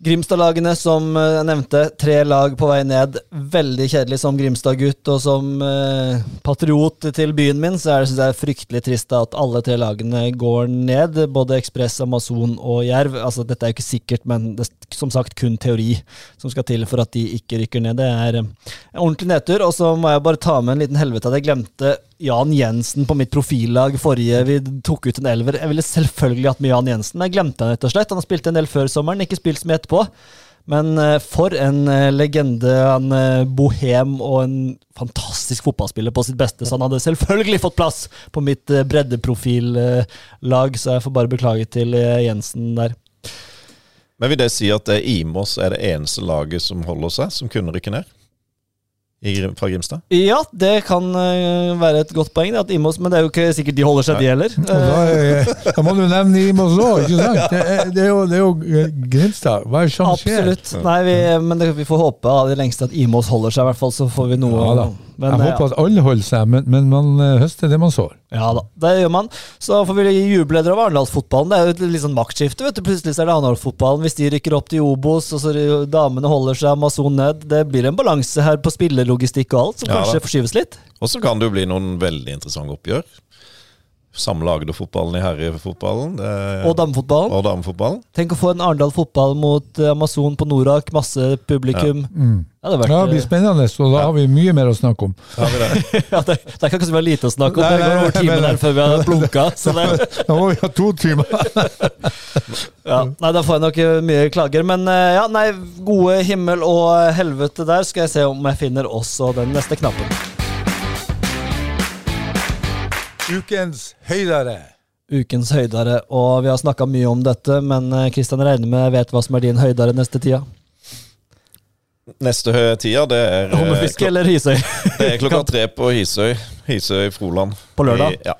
Grimstad-lagene, som eh, jeg nevnte, tre lag på vei ned. Veldig kjedelig som Grimstad-gutt og som eh, patriot til byen min, så er det synes jeg, fryktelig trist at alle tre lagene går ned. Både Ekspress, Amazon og Jerv. Altså, dette er jo ikke sikkert, men det er som sagt kun teori som skal til for at de ikke rykker ned. Det er eh, en ordentlig nedtur. Og så må jeg bare ta med en liten helvete at jeg glemte Jan Jensen på mitt profillag forrige vi tok ut en elver. Jeg ville selvfølgelig hatt med Jan Jensen, men jeg glemte han rett og slett. Han har spilt en del før sommeren, ikke spilt mye etterpå. Men eh, for en eh, legende, en eh, bohem og en fantastisk fotballspiller på sitt beste. Så han hadde selvfølgelig fått plass på mitt breddeprofillag, så jeg får bare beklage til Jensen der. Men vil det si at det Imos er det eneste laget som holder seg, som kunne rykke ned? I, fra Grimstad? Ja, det kan eh, være et godt poeng, det at Imos, men det er jo ikke sikkert de holder seg, de heller. Da, er, da må du nevne Imos òg, ikke sant? Det er, det er jo, det er jo eh, Grimstad. Hva er sjansen? Absolutt. Nei, vi, men det, vi får håpe av det lengste at Imos holder seg, i hvert fall, så får vi noe Ja. Men, Jeg eh, håper at alle holder seg, men, men man eh, høster det man sår. Ja da, det gjør man. Så får vi juble over Arendalsfotballen. Det er jo et litt sånn maktskifte. vet du. Plutselig er det Arendalsfotballen. Hvis de rykker opp til Obos, og så damene holder seg Amazon ned. Det blir en balanse her på spillelogistikk og alt, som Ja kanskje da. forskyves litt. Og så kan det jo bli noen veldig interessante oppgjør. Samle Agder-fotballen i herrefotballen. Og damefotballen. og damefotballen. Tenk å få en Arendal fotball mot eh, Amazon på Norak. Masse publikum. Mm. Ja, det vært, Ja, det blir spennende, og da har vi mye mer å snakke om. Det? ja, det, det er ikke så lite å snakke om. Nei, Det går over timen men- her før vi har blunka. Så det, Da må vi ha to timer. Ja, nei, Da får jeg nok eh, mye klager. Men eh, ja, nei, gode himmel og eh, helvete der. Skal jeg se om jeg finner også den neste knappen. Ukens høydere. Ukens høydere. Og vi har snakka mye om dette, men eh, Kristian regner med vet hva som er din høydere neste tida. Neste tida, det er, eh, Hummerfiske eller Hisøy? det er klokka tre på Hisøy. Hisøy Froland. På lørdag? I, ja.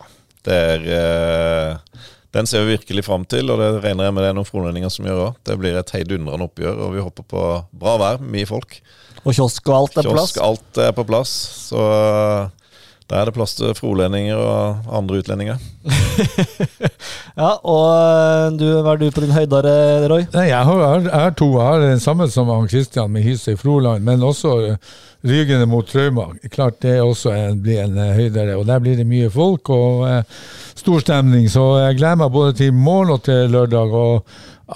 Det er uh, Den ser vi virkelig fram til, og det regner jeg med det er noen frolendinger som gjør òg. Det blir et heidundrende oppgjør, og vi håper på bra vær, mye folk. Og kiosk og alt er på plass? Kiosk, alt er på plass. Så eh, da er det plass til frolendinger og andre utlendinger. Ja, og du, hva er du på din høydare, Roy? Nei, jeg har, to. Jeg har den samme som han Kristian med Hisøy Froland, men også ryggende Rygene mot Trauma. Klart det også en, blir en eh, høydere. Og der blir det mye folk og eh, stor stemning. Så jeg gleder meg både til morgen og til lørdag. Og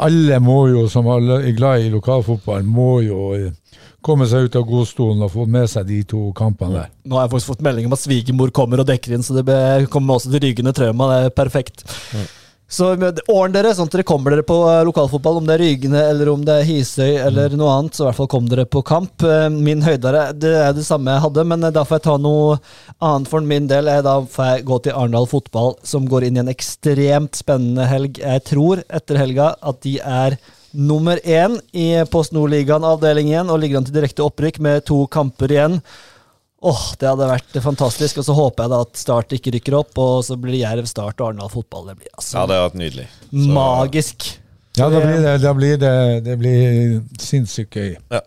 alle må jo, som er er glad i lokalfotball, må jo eh, komme seg ut av godstolen og få med seg de to kampene der. Nå har jeg faktisk fått melding om at svigermor kommer og dekker inn, så det kommer også til Rygende Trauma. Det er perfekt. Så med- ordn dere, sånn at dere kommer dere på eh, lokalfotball, om det er Rygene eller om det er Hisøy eller noe annet. Så i hvert fall kom dere på kamp. Eh, Min høydere det er det samme jeg hadde, men eh, da får jeg ta noe annet for min del. Da får jeg gå til Arendal fotball, som går inn i en ekstremt spennende helg. Jeg tror etter helga at de er nummer én i Post Nord-ligaen avdeling én og ligger an til direkte opprykk med to kamper igjen. Åh, Det hadde vært fantastisk. Og så håper jeg da at Start ikke rykker opp, og så blir det Jerv, Start og Arendal fotball. Det blir altså Ja, det har vært nydelig. Så- magisk. Ja, da blir det, da blir det, det blir sinnssykt gøy. Ja.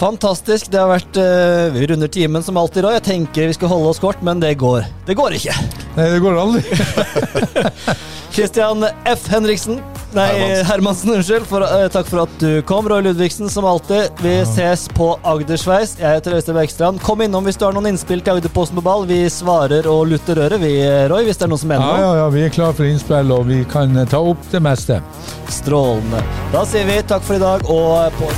Fantastisk. Det har vært uh, Vi runder timen som alltid, og jeg tenker vi skal holde oss kort, men det går. Det går ikke. Nei, det går aldri. Christian F. Henriksen Nei, Hermansen. Hermansen, unnskyld. For, uh, takk for at du kom. Roy Ludvigsen, som alltid. Vi ses på Agdersveis. Jeg heter Øystein Bergstrand. Kom innom hvis du har noen innspill til Agderposten på ball. Vi svarer og lutter øret, vi, Roy, hvis det er noen som mener noe. ja, ja, ja. vi er klar for innspill, og vi kan eh, ta opp det meste. Strålende. Da sier vi takk for i dag, og på